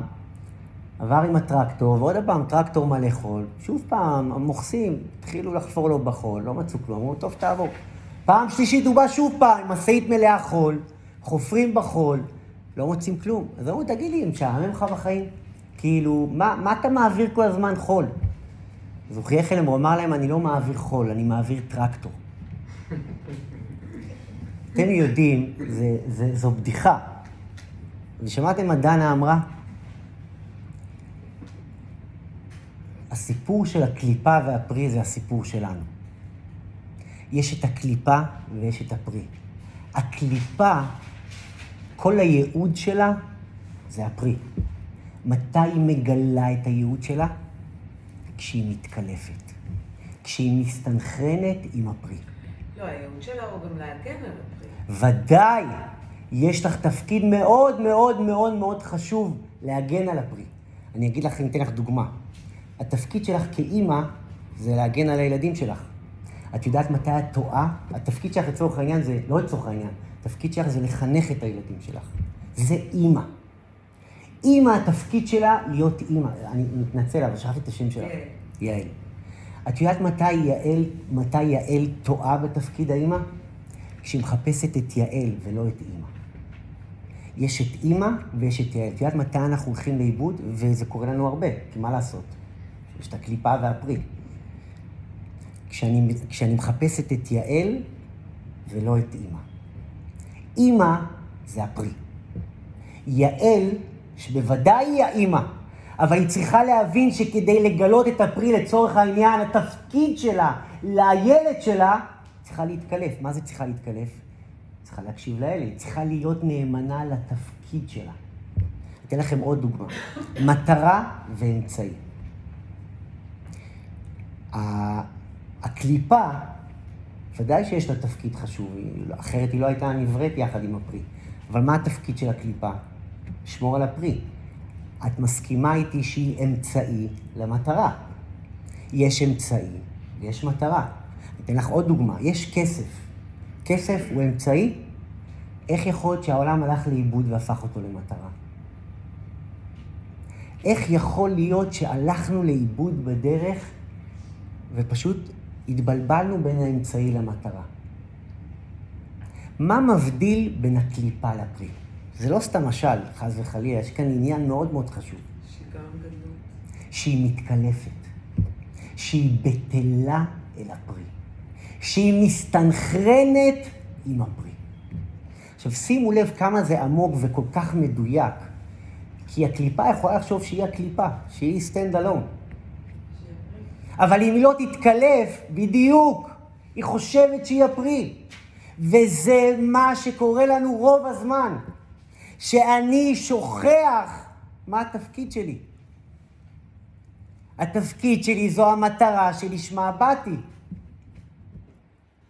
עבר עם הטרקטור, ועוד פעם טרקטור מלא חול. שוב פעם, המוכסים התחילו לחפור לו בחול, לא מצאו כלום, אמרו, טוב, תעבור. פעם שלישית הוא בא שוב פעם עם משאית מלאה חול, חופרים בחול, לא מוצאים כלום. אז אמרו, תגיד לי, משעמם לך בחיים? כאילו, מה, מה אתה מעביר כל הזמן חול? אז הוא חייך אליהם, הוא אמר להם, אני לא מעביר חול, אני מעביר טרקטור. אתם יודעים, זה, זה, זו בדיחה. ושמעתם מה דנה אמרה? הסיפור של הקליפה והפרי זה הסיפור שלנו. יש את הקליפה ויש את הפרי. הקליפה, כל הייעוד שלה זה הפרי. מתי היא מגלה את הייעוד שלה? כשהיא מתקלפת. כשהיא מסתנכרנת עם הפרי. לא, הייעוד שלה הוא גם להגן על הפרי. ודאי, יש לך תפקיד מאוד מאוד מאוד מאוד חשוב להגן על הפרי. אני אגיד לך, אני אתן לך דוגמה. התפקיד שלך כאימא זה להגן על הילדים שלך. את יודעת מתי את טועה? התפקיד שלך לצורך העניין זה, לא לצורך העניין, התפקיד שלך זה לחנך את הילדים שלך. זה אימא. אימא, התפקיד שלה להיות אימא. אני מתנצל, אבל שכחתי את השם שלה. כן. יעל. את יודעת מתי יעל, מתי יעל טועה בתפקיד האימא? כשהיא מחפשת את יעל ולא את אימא. יש את אימא ויש את יעל. את יודעת מתי אנחנו הולכים לאיבוד? וזה קורה לנו הרבה, כי מה לעשות? יש את הקליפה והפרי. כשאני, כשאני מחפשת את יעל ולא את אימא. אימא זה הפרי. יעל, שבוודאי היא האימא, אבל היא צריכה להבין שכדי לגלות את הפרי לצורך העניין, התפקיד שלה, לילד שלה, צריכה להתקלף. מה זה צריכה להתקלף? צריכה להקשיב לילד, היא צריכה להיות נאמנה לתפקיד שלה. אתן לכם עוד דוגמה. מטרה ואמצעי. הקליפה, ודאי שיש לה תפקיד חשוב, אחרת היא לא הייתה נבראת יחד עם הפרי. אבל מה התפקיד של הקליפה? לשמור על הפרי. את מסכימה איתי שהיא אמצעי למטרה. יש אמצעי ויש מטרה. אני אתן לך עוד דוגמה, יש כסף. כסף הוא אמצעי, איך יכול להיות שהעולם הלך לאיבוד והפך אותו למטרה? איך יכול להיות שהלכנו לאיבוד בדרך ופשוט התבלבלנו בין האמצעי למטרה? מה מבדיל בין הקליפה לפרי? זה לא סתם משל, חס וחלילה, יש כאן עניין מאוד מאוד חשוב. גדלות. שהיא מתקלפת, שהיא בטלה אל הפרי, שהיא מסתנכרנת עם הפרי. עכשיו שימו לב כמה זה עמוק וכל כך מדויק, כי הקליפה יכולה לחשוב שהיא הקליפה, שהיא stand alone. אבל אם היא לא תתקלף, בדיוק, היא חושבת שהיא הפרי. וזה מה שקורה לנו רוב הזמן. שאני שוכח מה התפקיד שלי. התפקיד שלי זו המטרה שלשמה באתי.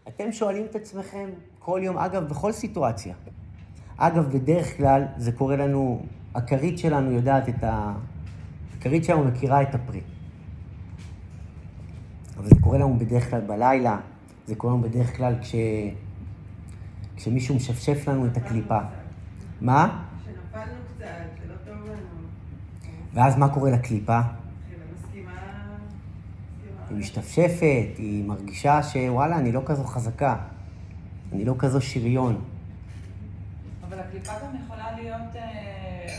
אתם שואלים את עצמכם כל יום, אגב, בכל סיטואציה. אגב, בדרך כלל זה קורה לנו, הכרית שלנו יודעת את ה... הכרית שלנו מכירה את הפרי. אבל זה קורה לנו בדרך כלל בלילה, זה קורה לנו בדרך כלל כש... כשמישהו משפשף לנו את הקליפה. מה? שנפלנו קצת, שלא טוב לנו. ואז מה קורה לקליפה? מסכימה... היא משתפשפת, היא מרגישה שוואלה, אני לא כזו חזקה, אני לא כזו שריון. אבל הקליפה גם יכולה להיות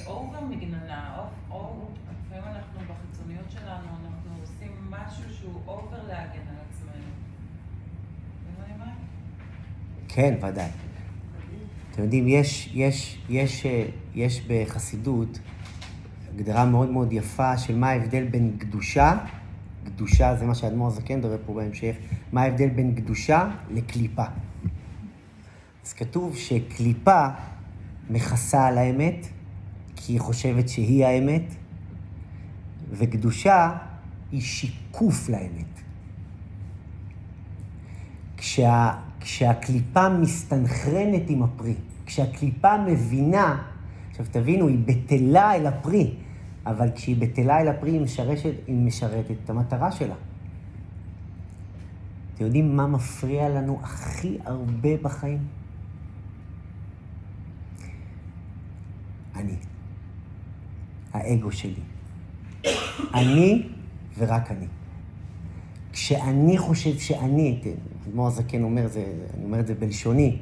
אובר מגננה, או- או לפעמים אנחנו בחיצוניות שלנו, אנחנו עושים כן, ודאי. אתם יודעים, יש, יש, יש, אה, יש בחסידות הגדרה מאוד מאוד יפה של מה ההבדל בין קדושה, קדושה זה מה שהאדמו"ר הזקן מדבר פה בהמשך, מה ההבדל בין קדושה לקליפה. אז כתוב שקליפה מכסה על האמת, כי היא חושבת שהיא האמת, וקדושה היא שיקוף לאמת. כשה, כשהקליפה מסתנכרנת עם הפרי, כשהקליפה מבינה, עכשיו תבינו, היא בטלה אל הפרי, אבל כשהיא בטלה אל הפרי היא משרשת, היא משרתת את המטרה שלה. אתם יודעים מה מפריע לנו הכי הרבה בחיים? אני. האגו שלי. אני ורק אני. כשאני חושב שאני, אדמו"ר הזקן אומר, זה, אני אומר את זה בלשוני,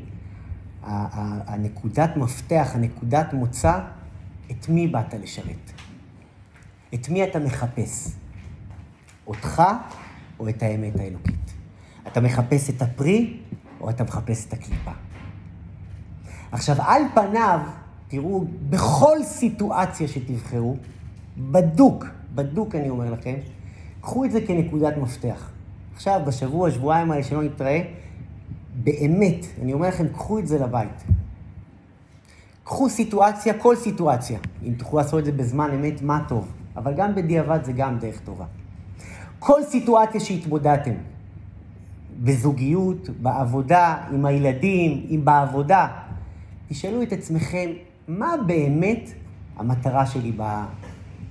הנקודת מפתח, הנקודת מוצא, את מי באת לשרת? את מי אתה מחפש? אותך או את האמת האלוקית? אתה מחפש את הפרי או אתה מחפש את הקליפה? עכשיו, על פניו, תראו, בכל סיטואציה שתבחרו, בדוק, בדוק אני אומר לכם, קחו את זה כנקודת מפתח. עכשיו, בשבוע, שבועיים האלה שלא נתראה, באמת, אני אומר לכם, קחו את זה לבית. קחו סיטואציה, כל סיטואציה. אם תוכלו לעשות את זה בזמן אמת, מה טוב. אבל גם בדיעבד זה גם דרך טובה. כל סיטואציה שהתמודדתם, בזוגיות, בעבודה, עם הילדים, אם בעבודה, תשאלו את עצמכם, מה באמת המטרה שלי ב,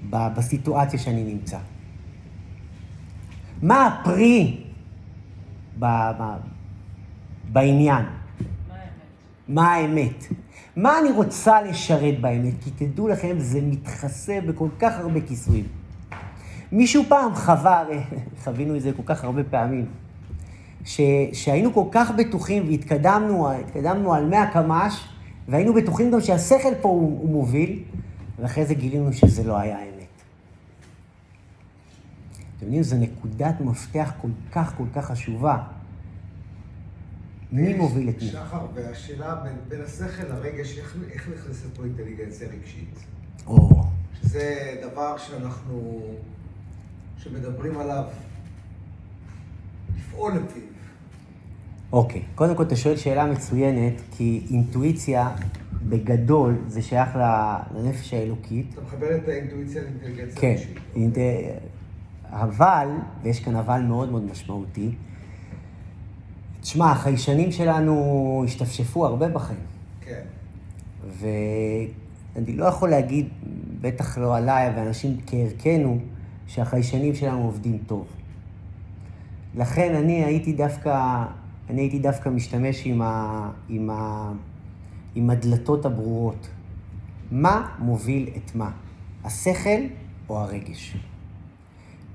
ב, בסיטואציה שאני נמצא? מה הפרי ב, ב, בעניין? מה האמת? מה האמת? מה אני רוצה לשרת באמת? כי תדעו לכם, זה מתחסה בכל כך הרבה כיסויים. מישהו פעם חווה, *laughs* חווינו את זה כל כך הרבה פעמים, ש, שהיינו כל כך בטוחים והתקדמנו התקדמנו על 100 קמ"ש, והיינו בטוחים גם שהשכל פה הוא, הוא מוביל, ואחרי זה גילינו שזה לא היה האמת. אתם יודעים, זו נקודת מפתח כל כך כל כך חשובה. מי מוביל את מי? שחר, והשאלה בין, בין השכל לרגש, איך, איך נכנסת פה אינטליגנציה רגשית? או, שזה דבר שאנחנו, שמדברים עליו, לפעול לפיו. אוקיי. קודם כל, אתה שואל שאלה מצוינת, כי אינטואיציה, בגדול, זה שייך לנפש האלוקית. אתה מחבר את האינטואיציה לאינטליגנציה כן. רגשית. אינט- אבל, ויש כאן אבל מאוד מאוד משמעותי, תשמע, החיישנים שלנו השתפשפו הרבה בחיים. כן. ואני לא יכול להגיד, בטח לא עליי, ואנשים כערכנו, שהחיישנים שלנו עובדים טוב. לכן אני הייתי דווקא, אני הייתי דווקא משתמש עם, ה, עם, ה, עם הדלתות הברורות. מה מוביל את מה? השכל או הרגש?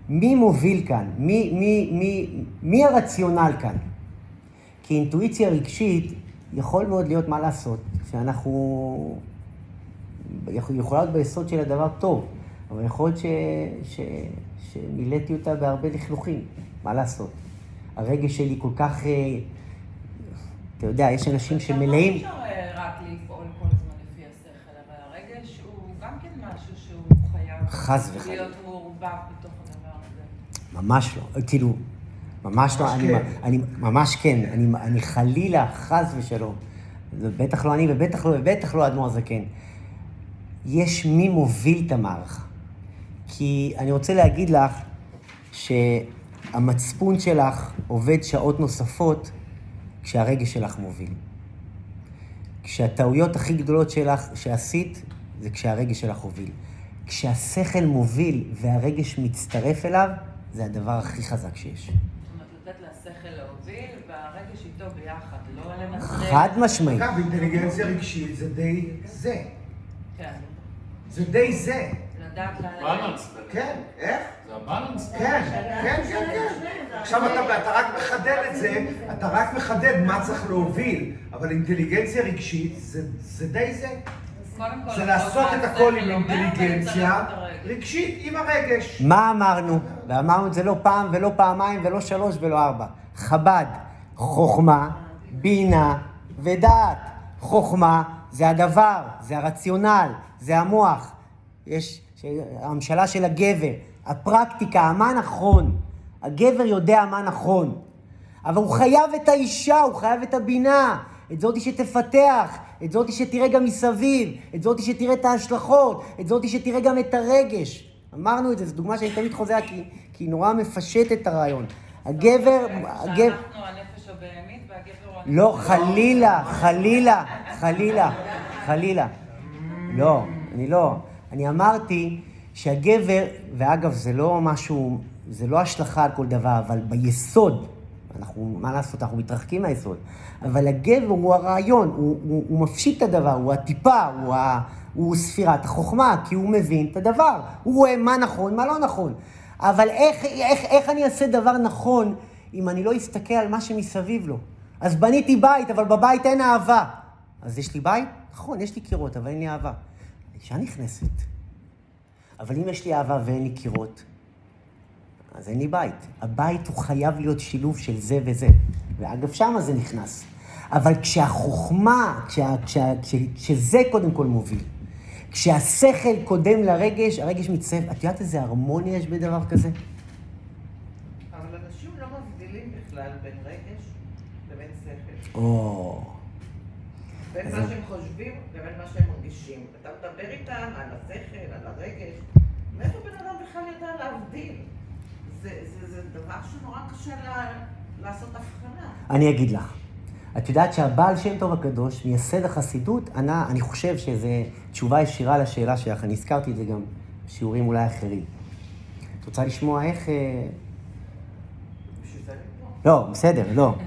מי מוביל כאן? מי, מי, מי, מי הרציונל כאן? כי אינטואיציה רגשית יכול מאוד להיות מה לעשות, שאנחנו... יכול- יכולה להיות ביסוד של הדבר טוב, אבל יכול להיות ש... ש... שמילאתי אותה בהרבה לכלוכים, מה לעשות? הרגש שלי כל כך... אה, אתה יודע, יש אנשים אבל שמלאים... אי אפשר אה, רק לפעול כל הזמן לפי השכל, אבל הרגש הוא גם כן משהו שהוא חייב חס וחלילה. להיות מעורבב. ממש לא, כאילו, ממש לא, אני, כן. אני, ממש כן, אני, אני חלילה, חס ושלום, זה בטח לא אני ובטח לא, ובטח לא האדמו"ר הזקן. יש מי מוביל את המערכה. כי אני רוצה להגיד לך שהמצפון שלך עובד שעות נוספות כשהרגש שלך מוביל. כשהטעויות הכי גדולות שלך שעשית, זה כשהרגש שלך הוביל. כשהשכל מוביל והרגש מצטרף אליו, זה הדבר הכי חזק שיש. לתת לשכל להוביל, והרגש איתו ביחד, לא לנטרל. חד משמעית. אגב, אינטליגנציה רגשית זה די זה. כן. זה די זה. בלנס. כן, איך? זה הבלנס. כן, כן, כן, כן. עכשיו אתה, רק מחדד את זה, אתה רק מחדד מה צריך להוביל, אבל אינטליגנציה רגשית זה, זה די זה. זה לעשות את הכל עם אינטליגנציה. רגשית, עם הרגש. מה אמרנו? ואמרנו את זה לא פעם ולא פעמיים ולא שלוש ולא ארבע. חב"ד, חוכמה, בינה ודעת. חוכמה זה הדבר, זה הרציונל, זה המוח. יש הממשלה של הגבר, הפרקטיקה, מה נכון. הגבר יודע מה נכון. אבל הוא חייב את האישה, הוא חייב את הבינה. את זאתי שתפתח, את זאתי שתראה גם מסביב, את זאתי שתראה את ההשלכות, את זאתי שתראה גם את הרגש. אמרנו את זה, זו דוגמה שאני תמיד חוזר כי, כי היא נורא מפשט את הרעיון. הגבר, הגבר... הנפש הבהמית והגבר הוא... לא, חלילה, חלילה, חלילה, חלילה. לא, אני לא. אני אמרתי שהגבר, ואגב, זה לא משהו, זה לא השלכה על כל דבר, אבל ביסוד, אנחנו, מה לעשות, אנחנו מתרחקים מהיסוד, אבל הגבר הוא הרעיון, הוא, הוא, הוא מפשיט את הדבר, הוא הטיפה, הוא, ה, הוא ספירת החוכמה, כי הוא מבין את הדבר. הוא רואה מה נכון, מה לא נכון. אבל איך, איך, איך אני אעשה דבר נכון אם אני לא אסתכל על מה שמסביב לו? אז בניתי בית, אבל בבית אין אהבה. אז יש לי בית? נכון, יש לי קירות, אבל אין לי אהבה. האישה נכנסת. אבל אם יש לי אהבה ואין לי קירות, אז אין לי בית. הבית הוא חייב להיות שילוב של זה וזה. ואגב, שמה זה נכנס. אבל כשהחוכמה, כשה, כשה, כש, כשזה קודם כל מוביל, כשהשכל קודם לרגש, הרגש מצטרף. את יודעת איזה הרמוניה יש בדבר כזה? אבל אנשים לא מבדילים בכלל בין רגש לבין שכל. או... בין מה שהם חושבים לבין מה שהם מרגישים. אתה מדבר איתם על השכל, על הרגש. מאיפה בן אדם בכלל יודע להבדיל? זה, זה, זה דבר שנורא קשה לה, לעשות הבחנה. אני אגיד לך. את יודעת שהבעל שם טוב הקדוש, מייסד החסידות, ענה, אני חושב שזו תשובה ישירה לשאלה שלך, אני הזכרתי את זה גם בשיעורים אולי אחרים. את רוצה לשמוע איך... אה, אני. לא, בסדר, לא. *laughs*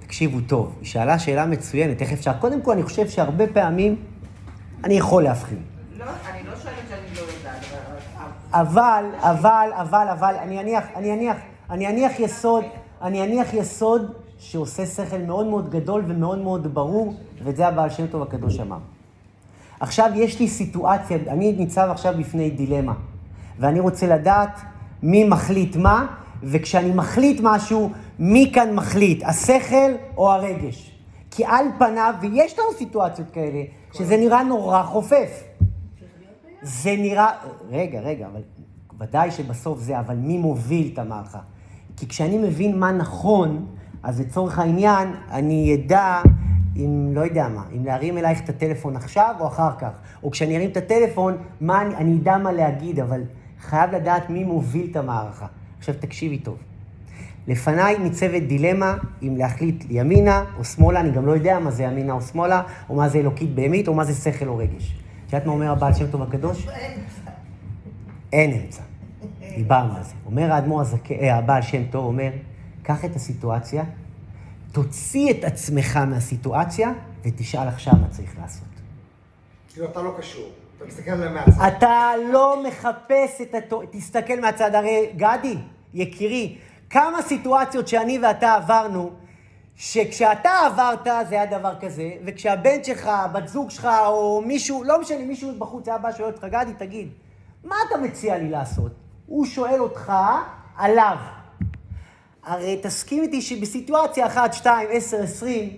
תקשיבו טוב, היא שאלה שאלה מצוינת, איך אפשר? קודם כל, אני חושב שהרבה פעמים אני יכול להבחין. לא, אני לא שואלת שאני לא יודעת, אבל... אבל, אבל, אבל, אני אניח, אני אניח, אני אניח יסוד, אני אניח יסוד שעושה שכל מאוד מאוד גדול ומאוד מאוד ברור, ואת זה הבעל שם טוב הקדוש אמר. עכשיו יש לי סיטואציה, אני ניצב עכשיו בפני דילמה, ואני רוצה לדעת מי מחליט מה, וכשאני מחליט משהו, מי כאן מחליט, השכל או הרגש? כי על פניו, ויש לנו סיטואציות כאלה, שזה נראה נורא חופף. זה נראה... רגע, רגע, אבל ודאי שבסוף זה, אבל מי מוביל את המערכה? כי כשאני מבין מה נכון, אז לצורך העניין, אני אדע אם, לא יודע מה, אם להרים אלייך את הטלפון עכשיו או אחר כך. או כשאני ארים את הטלפון, מה אני, אני אדע מה להגיד, אבל חייב לדעת מי מוביל את המערכה. עכשיו תקשיבי טוב. לפניי ניצבת דילמה אם להחליט ימינה או שמאלה, אני גם לא יודע מה זה ימינה או שמאלה, או מה זה אלוקית בהמית, או מה זה שכל או רגש. את יודעת מה אומר הבעל שם טוב הקדוש? אין אמצע. דיברנו על זה. אומר האדמו"ר. אה, הבעל שם טוב, אומר, קח את הסיטואציה, תוציא את עצמך מהסיטואציה, ותשאל עכשיו מה צריך לעשות. כאילו, אתה לא קשור. אתה מסתכל עליהם מהצד. אתה לא מחפש את הטוב, תסתכל מהצד, הרי גדי, יקירי, כמה סיטואציות שאני ואתה עברנו, שכשאתה עברת זה היה דבר כזה, וכשהבן שלך, בת זוג שלך, או מישהו, לא משנה, מישהו בחוץ היה בא שואל אותך, גדי, תגיד, מה אתה מציע לי לעשות? הוא שואל אותך עליו. הרי תסכים איתי שבסיטואציה 1, 2, 10, 20,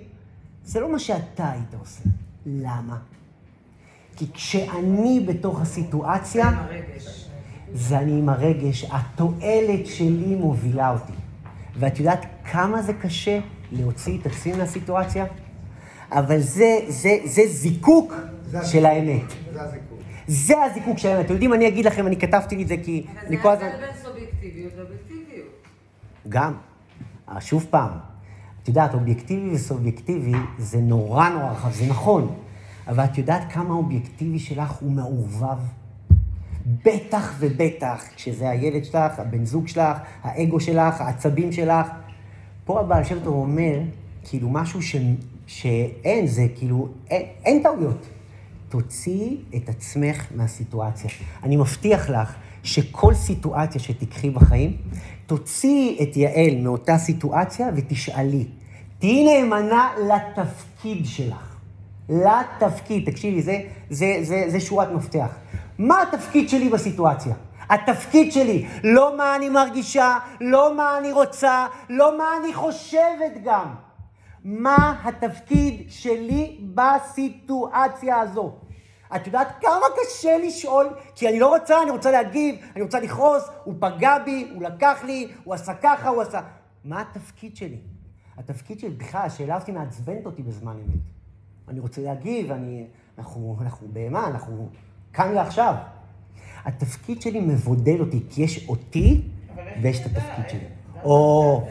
זה לא מה שאתה היית עושה. למה? כי כשאני בתוך הסיטואציה. זה אני עם הרגש, התועלת שלי מובילה אותי. ואת יודעת כמה זה קשה להוציא את עצמי מהסיטואציה? אבל זה, זה, זה זיקוק זה של האמת. זה הזיכוי. זה הזיקוק של האמת. אתם יודעים, אני אגיד לכם, אני כתבתי לי את זה כי אני כל אבל הזמן... זה ההבדל בין סובייקטיביות לאובייקטיביות. גם. אה, שוב פעם, את יודעת, אובייקטיבי וסובייקטיבי זה נורא נורא רחב, זה נכון, אבל את יודעת כמה האובייקטיבי שלך הוא מעורבב? בטח ובטח כשזה הילד שלך, הבן זוג שלך, האגו שלך, העצבים שלך. פה הבעל שם טוב אומר, כאילו משהו ש... שאין, זה כאילו, אין, אין טעויות. תוציאי את עצמך מהסיטואציה. אני מבטיח לך שכל סיטואציה שתיקחי בחיים, תוציאי את יעל מאותה סיטואציה ותשאלי. תהיי נאמנה לתפקיד שלך. לתפקיד. תקשיבי, זה, זה, זה, זה שורת מפתח. מה התפקיד שלי בסיטואציה? התפקיד שלי, לא מה אני מרגישה, לא מה אני רוצה, לא מה אני חושבת גם. מה התפקיד שלי בסיטואציה הזו? את יודעת כמה קשה לשאול? כי אני לא רוצה, אני רוצה להגיב, אני רוצה לכעוס, הוא פגע בי, הוא לקח לי, הוא עשה ככה, הוא עשה... מה התפקיד שלי? התפקיד שלי, בכלל, השאלה הזאת מעצבנת אותי בזמן אמת. אני רוצה להגיב, אני... אנחנו, אנחנו בהמה, אנחנו כאן ועכשיו. התפקיד שלי מבודד אותי, כי יש אותי ויש את התפקיד שלי. או...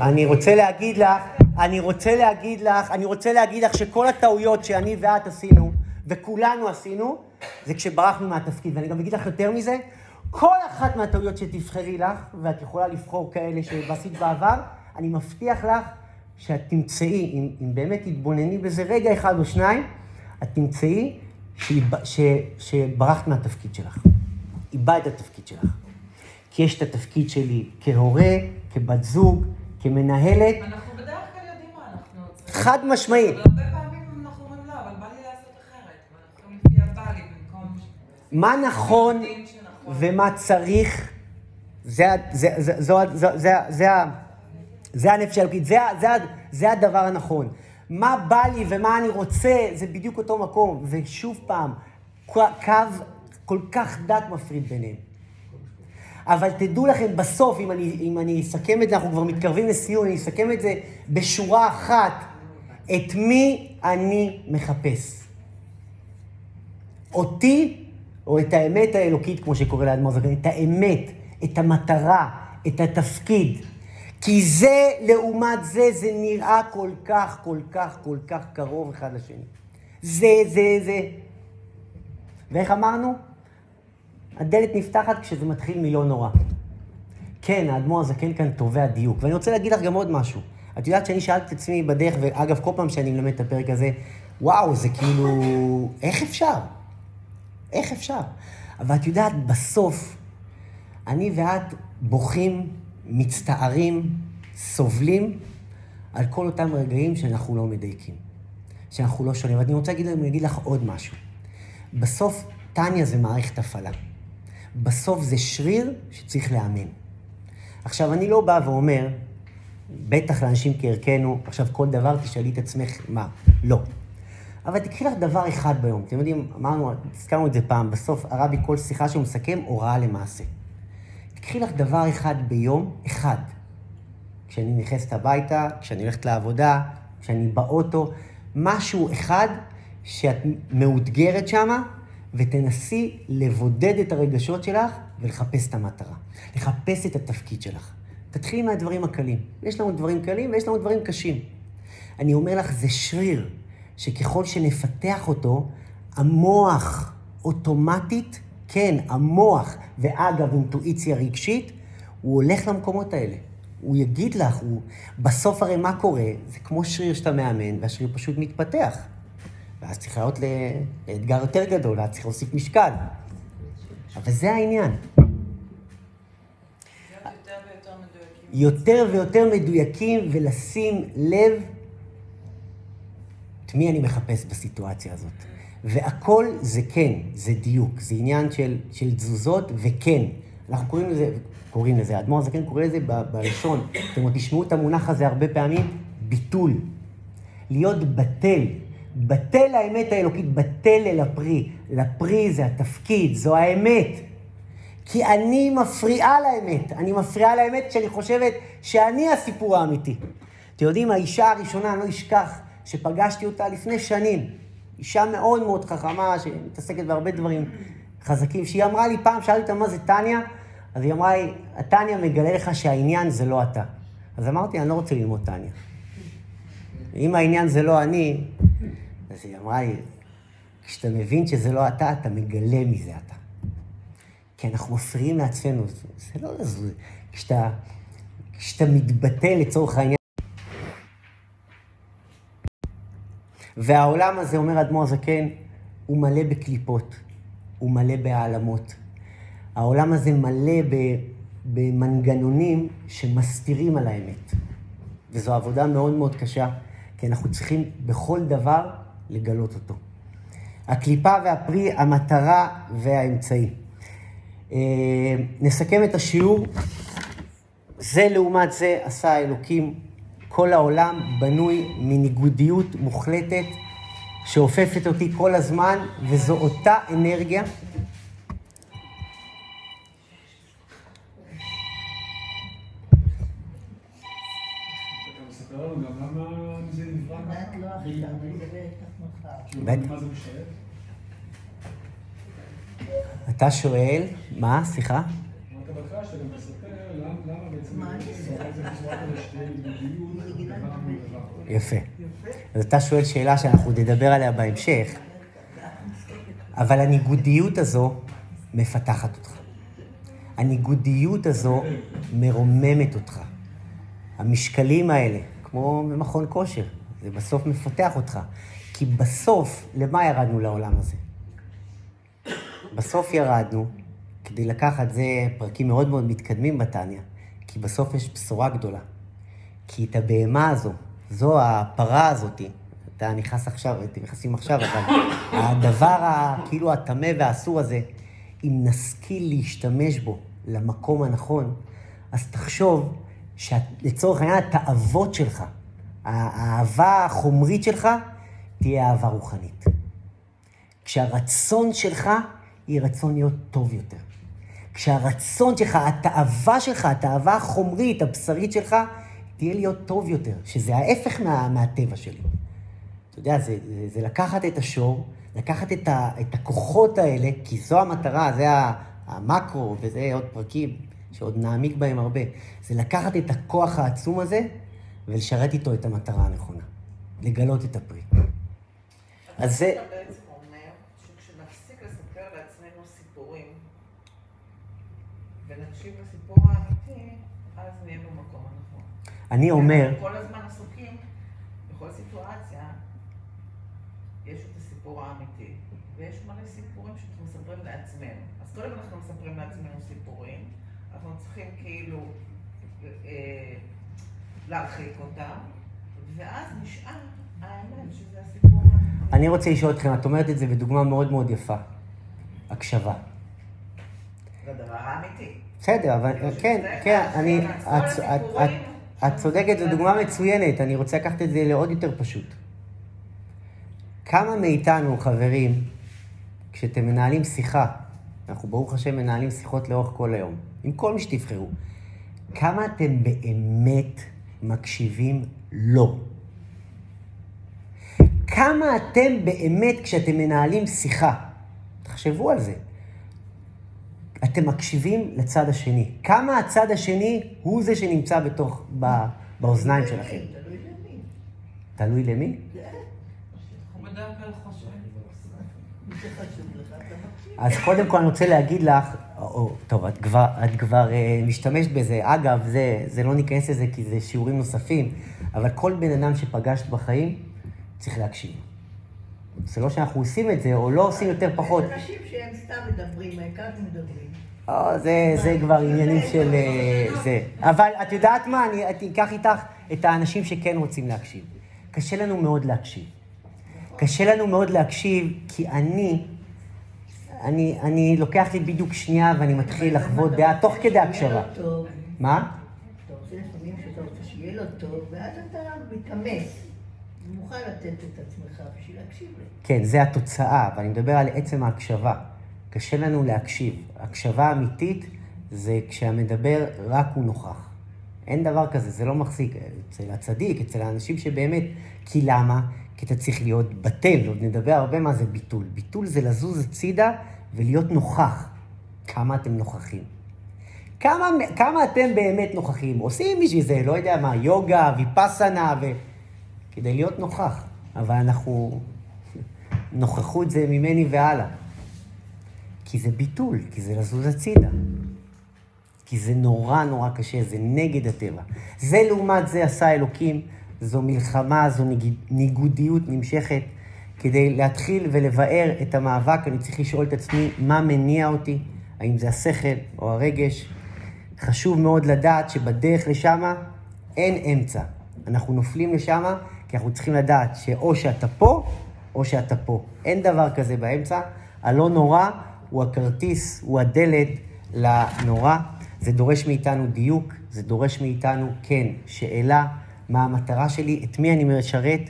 אני רוצה להגיד לך, אני רוצה להגיד לך, אני רוצה להגיד לך שכל הטעויות שאני ואת עשינו, וכולנו עשינו, זה כשברחנו מהתפקיד. ואני גם אגיד לך יותר מזה, כל אחת מהטעויות שתבחרי לך, ואת יכולה לבחור כאלה שעשית בעבר, אני מבטיח לך שאת תמצאי, אם, אם באמת תתבונני בזה רגע אחד או שניים, את תמצאי ש, שברחת מהתפקיד שלך. איבדת את התפקיד שלך. כי יש את התפקיד שלי כהורה, כבת זוג, כמנהלת, אנחנו בדרך כלל יודעים מה אנחנו צריכים. חד משמעית. לא. מה נכון. ומה צריך, זה, הנפש האלוקית, זה הדבר הנכון. מה בא לי ומה אני רוצה, זה בדיוק אותו מקום. ושוב פעם, קו כל כך דק מפריד ביניהם. אבל תדעו לכם, בסוף, אם אני, אם אני אסכם את זה, אנחנו כבר מתקרבים לסיום, אני אסכם את זה בשורה אחת. את מי אני מחפש? אותי או את האמת האלוקית, כמו שקורא לאדמו"ר זקן, את האמת, את המטרה, את התפקיד. כי זה, לעומת זה, זה נראה כל כך, כל כך, כל כך קרוב אחד לשני. זה, זה, זה. ואיך אמרנו? הדלת נפתחת כשזה מתחיל מלא נורא. כן, האדמו"ר הזקן כאן תובע דיוק. ואני רוצה להגיד לך גם עוד משהו. את יודעת שאני שאלתי את עצמי בדרך, ואגב, כל פעם שאני מלמד את הפרק הזה, וואו, זה כאילו, איך אפשר? איך אפשר? אבל את יודעת, בסוף, אני ואת בוכים, מצטערים, סובלים על כל אותם רגעים שאנחנו לא מדייקים, שאנחנו לא שונים. ואני רוצה להגיד, אגיד לך עוד משהו. בסוף, טניה זה מערכת הפעלה. בסוף זה שריר שצריך לאמן. עכשיו, אני לא בא ואומר, בטח לאנשים כערכנו, עכשיו כל דבר תשאלי את עצמך, מה? לא. אבל תקחי לך דבר אחד ביום. אתם יודעים, אמרנו, הזכרנו את זה פעם, בסוף הרבי כל שיחה שהוא מסכם, הוראה למעשה. תקחי לך דבר אחד ביום, אחד. כשאני נכנסת הביתה, כשאני הולכת לעבודה, כשאני באוטו, משהו אחד שאת מאותגרת שמה, ותנסי לבודד את הרגשות שלך ולחפש את המטרה. לחפש את התפקיד שלך. תתחילי מהדברים הקלים. יש לנו דברים קלים ויש לנו דברים קשים. אני אומר לך, זה שריר שככל שנפתח אותו, המוח אוטומטית, כן, המוח, ואגב, אינטואיציה רגשית, הוא הולך למקומות האלה. הוא יגיד לך, הוא... בסוף הרי מה קורה? זה כמו שריר שאתה מאמן, והשריר פשוט מתפתח. ואז צריך לעלות ל- לאתגר יותר גדול, ואז צריך להוסיף משקל. אבל זה העניין. להיות. יותר ויותר מדויקים ולשים לב את מי אני מחפש בסיטואציה הזאת. והכל זה כן, זה דיוק, זה עניין של, של תזוזות וכן. אנחנו קוראים לזה, קוראים לזה, האדמו"ר הזקן קורא לזה בלשון, אתם עוד תשמעו את המונח הזה הרבה פעמים, ביטול. להיות בטל. בטל האמת האלוקית, בטל אל הפרי. לפרי זה התפקיד, זו האמת. כי אני מפריעה לאמת. אני מפריעה לאמת כשאני חושבת שאני הסיפור האמיתי. אתם יודעים, האישה הראשונה, אני לא אשכח, שפגשתי אותה לפני שנים, אישה מאוד מאוד חכמה, שמתעסקת בהרבה דברים חזקים, שהיא אמרה לי פעם, שאלתי אותה מה זה טניה, אז היא אמרה לי, הטניה מגלה לך שהעניין זה לא אתה. אז אמרתי, אני לא רוצה ללמוד טניה. אם העניין זה לא אני, אז היא אמרה לי, כשאתה מבין שזה לא אתה, אתה מגלה מזה אתה. כי אנחנו מפריעים לעצמנו, זה, לא לזוז. כשאתה, כשאתה מתבטא לצורך העניין... והעולם הזה, אומר אדמו"ר זקן, הוא מלא בקליפות, הוא מלא בהעלמות. העולם הזה מלא במנגנונים שמסתירים על האמת. וזו עבודה מאוד מאוד קשה, כי אנחנו צריכים בכל דבר לגלות אותו. הקליפה והפרי, המטרה והאמצעי. אה, נסכם את השיעור. זה לעומת זה עשה האלוקים. כל העולם בנוי מניגודיות מוחלטת שאופפת אותי כל הזמן, וזו אותה אנרגיה. אתה מספר? לא מחר. כאילו, שואל, מה? סליחה? אמרת בהתחלה שאתה גם תספר למה למה בעצם מה אני יפה. אז אתה שואל שאלה שאנחנו נדבר עליה בהמשך, אבל הניגודיות הזו מפתחת אותך. הניגודיות הזו מרוממת אותך. המשקלים האלה, כמו במכון כושר, זה בסוף מפתח אותך. כי בסוף, למה ירדנו לעולם הזה? בסוף ירדנו כדי לקחת, זה פרקים מאוד מאוד מתקדמים בתניא, כי בסוף יש בשורה גדולה. כי את הבהמה הזו, זו הפרה הזאתי, אתה נכנס עכשיו, אתם נכנסים עכשיו, אבל *laughs* הדבר ה- כאילו הטמא והאסור הזה, אם נשכיל להשתמש בו למקום הנכון, אז תחשוב שלצורך העניין התאוות שלך, האהבה החומרית שלך, תהיה אהבה רוחנית. כשהרצון שלך יהיה רצון להיות טוב יותר. כשהרצון שלך, התאווה שלך, התאווה החומרית, הבשרית שלך, תהיה להיות טוב יותר, שזה ההפך מה, מהטבע שלי. אתה יודע, זה, זה, זה לקחת את השור, לקחת את, ה, את הכוחות האלה, כי זו המטרה, זה המקרו, וזה עוד פרקים שעוד נעמיק בהם הרבה. זה לקחת את הכוח העצום הזה ולשרת איתו את המטרה הנכונה. לגלות את הפרי. אז זה... אתה בעצם אומר שכשנפסיק לספר לעצמנו סיפורים ונקשיב לסיפור האמיתי, אז נהיה במקום. אני אומר, כל הזמן עסוקים, בכל סיטואציה, יש את הסיפור האמיתי, ויש מלא סיפורים שאנחנו מספרים לעצמנו. אז קודם אנחנו מספרים לעצמנו סיפורים, אנחנו צריכים כאילו אה, להרחיק אותם, ואז נשאר האמת, שזה הסיפור האמיתי. אני רוצה לשאול אתכם, את אומרת את זה בדוגמה מאוד מאוד יפה. הקשבה. זה הדבר האמיתי. בסדר, אבל כן, כן, אני... את- את- צודקת, זו דוגמה מצוינת, אני רוצה לקחת את זה לעוד יותר פשוט. כמה מאיתנו, חברים, כשאתם מנהלים שיחה, אנחנו ברוך השם מנהלים שיחות לאורך כל היום, עם כל מי שתבחרו, כמה אתם באמת מקשיבים לו? כמה אתם באמת, כשאתם מנהלים שיחה, תחשבו על זה, אתם מקשיבים לצד השני. כמה הצד השני הוא זה שנמצא בתוך, ב, באוזניים שלכם. תלוי למי. אז קודם כל אני רוצה להגיד לך, או, טוב, את כבר, את כבר אה, משתמשת בזה. אגב, זה, זה לא ניכנס לזה כי זה שיעורים נוספים, אבל כל בן אדם שפגשת בחיים צריך להקשיב. זה לא שאנחנו עושים את זה, או לא עושים יותר פחות. יש אנשים שהם סתם מדברים, העיקר הם מדברים. או, זה, זה כבר עניינים של אה, זה. אבל את יודעת מה, אני אקח איתך את האנשים שכן רוצים להקשיב. קשה לנו מאוד להקשיב. קשה לנו מאוד להקשיב, כי אני, אני, אני לוקח לי בדיוק שנייה ואני מתחיל לחוות דעה תוך כדי הקשבה. מה? אתה רוצה לפעמים שאתה רוצה שיהיה לו טוב, ואז אתה מתאמץ. ומוכן לתת את עצמך בשביל להקשיב לו. כן, זה התוצאה, אבל אני מדבר על עצם ההקשבה. קשה לנו להקשיב. הקשבה אמיתית זה כשהמדבר רק הוא נוכח. אין דבר כזה, זה לא מחזיק. אצל הצדיק, אצל האנשים שבאמת... כי למה? כי אתה צריך להיות בטל, עוד נדבר הרבה מה זה ביטול. ביטול זה לזוז הצידה ולהיות נוכח. כמה אתם נוכחים? כמה, כמה אתם באמת נוכחים? עושים בשביל זה, לא יודע מה, יוגה, ויפאסנה, ו... כדי להיות נוכח. אבל אנחנו... נוכחות זה ממני והלאה. כי זה ביטול, כי זה לזוז הצידה. כי זה נורא נורא קשה, זה נגד הטבע. זה לעומת זה עשה אלוקים, זו מלחמה, זו ניג... ניגודיות נמשכת. כדי להתחיל ולבאר את המאבק, אני צריך לשאול את עצמי מה מניע אותי, האם זה השכל או הרגש. חשוב מאוד לדעת שבדרך לשם אין אמצע. אנחנו נופלים לשם כי אנחנו צריכים לדעת שאו שאתה פה, או שאתה פה. אין דבר כזה באמצע. הלא נורא הוא הכרטיס, הוא הדלת לנורא. זה דורש מאיתנו דיוק, זה דורש מאיתנו, כן, שאלה, מה המטרה שלי, את מי אני משרת.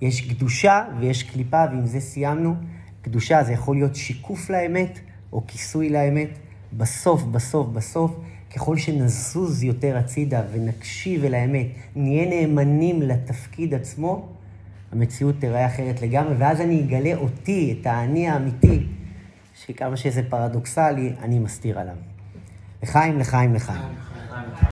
יש קדושה ויש קליפה, ועם זה סיימנו. קדושה זה יכול להיות שיקוף לאמת או כיסוי לאמת. בסוף, בסוף, בסוף, ככל שנזוז יותר הצידה ונקשיב אל האמת, נהיה נאמנים לתפקיד עצמו, המציאות תראה אחרת לגמרי, ואז אני אגלה אותי, את האני האמיתי, שכמה שזה פרדוקסלי, אני מסתיר עליו. לחיים, לחיים, לחיים.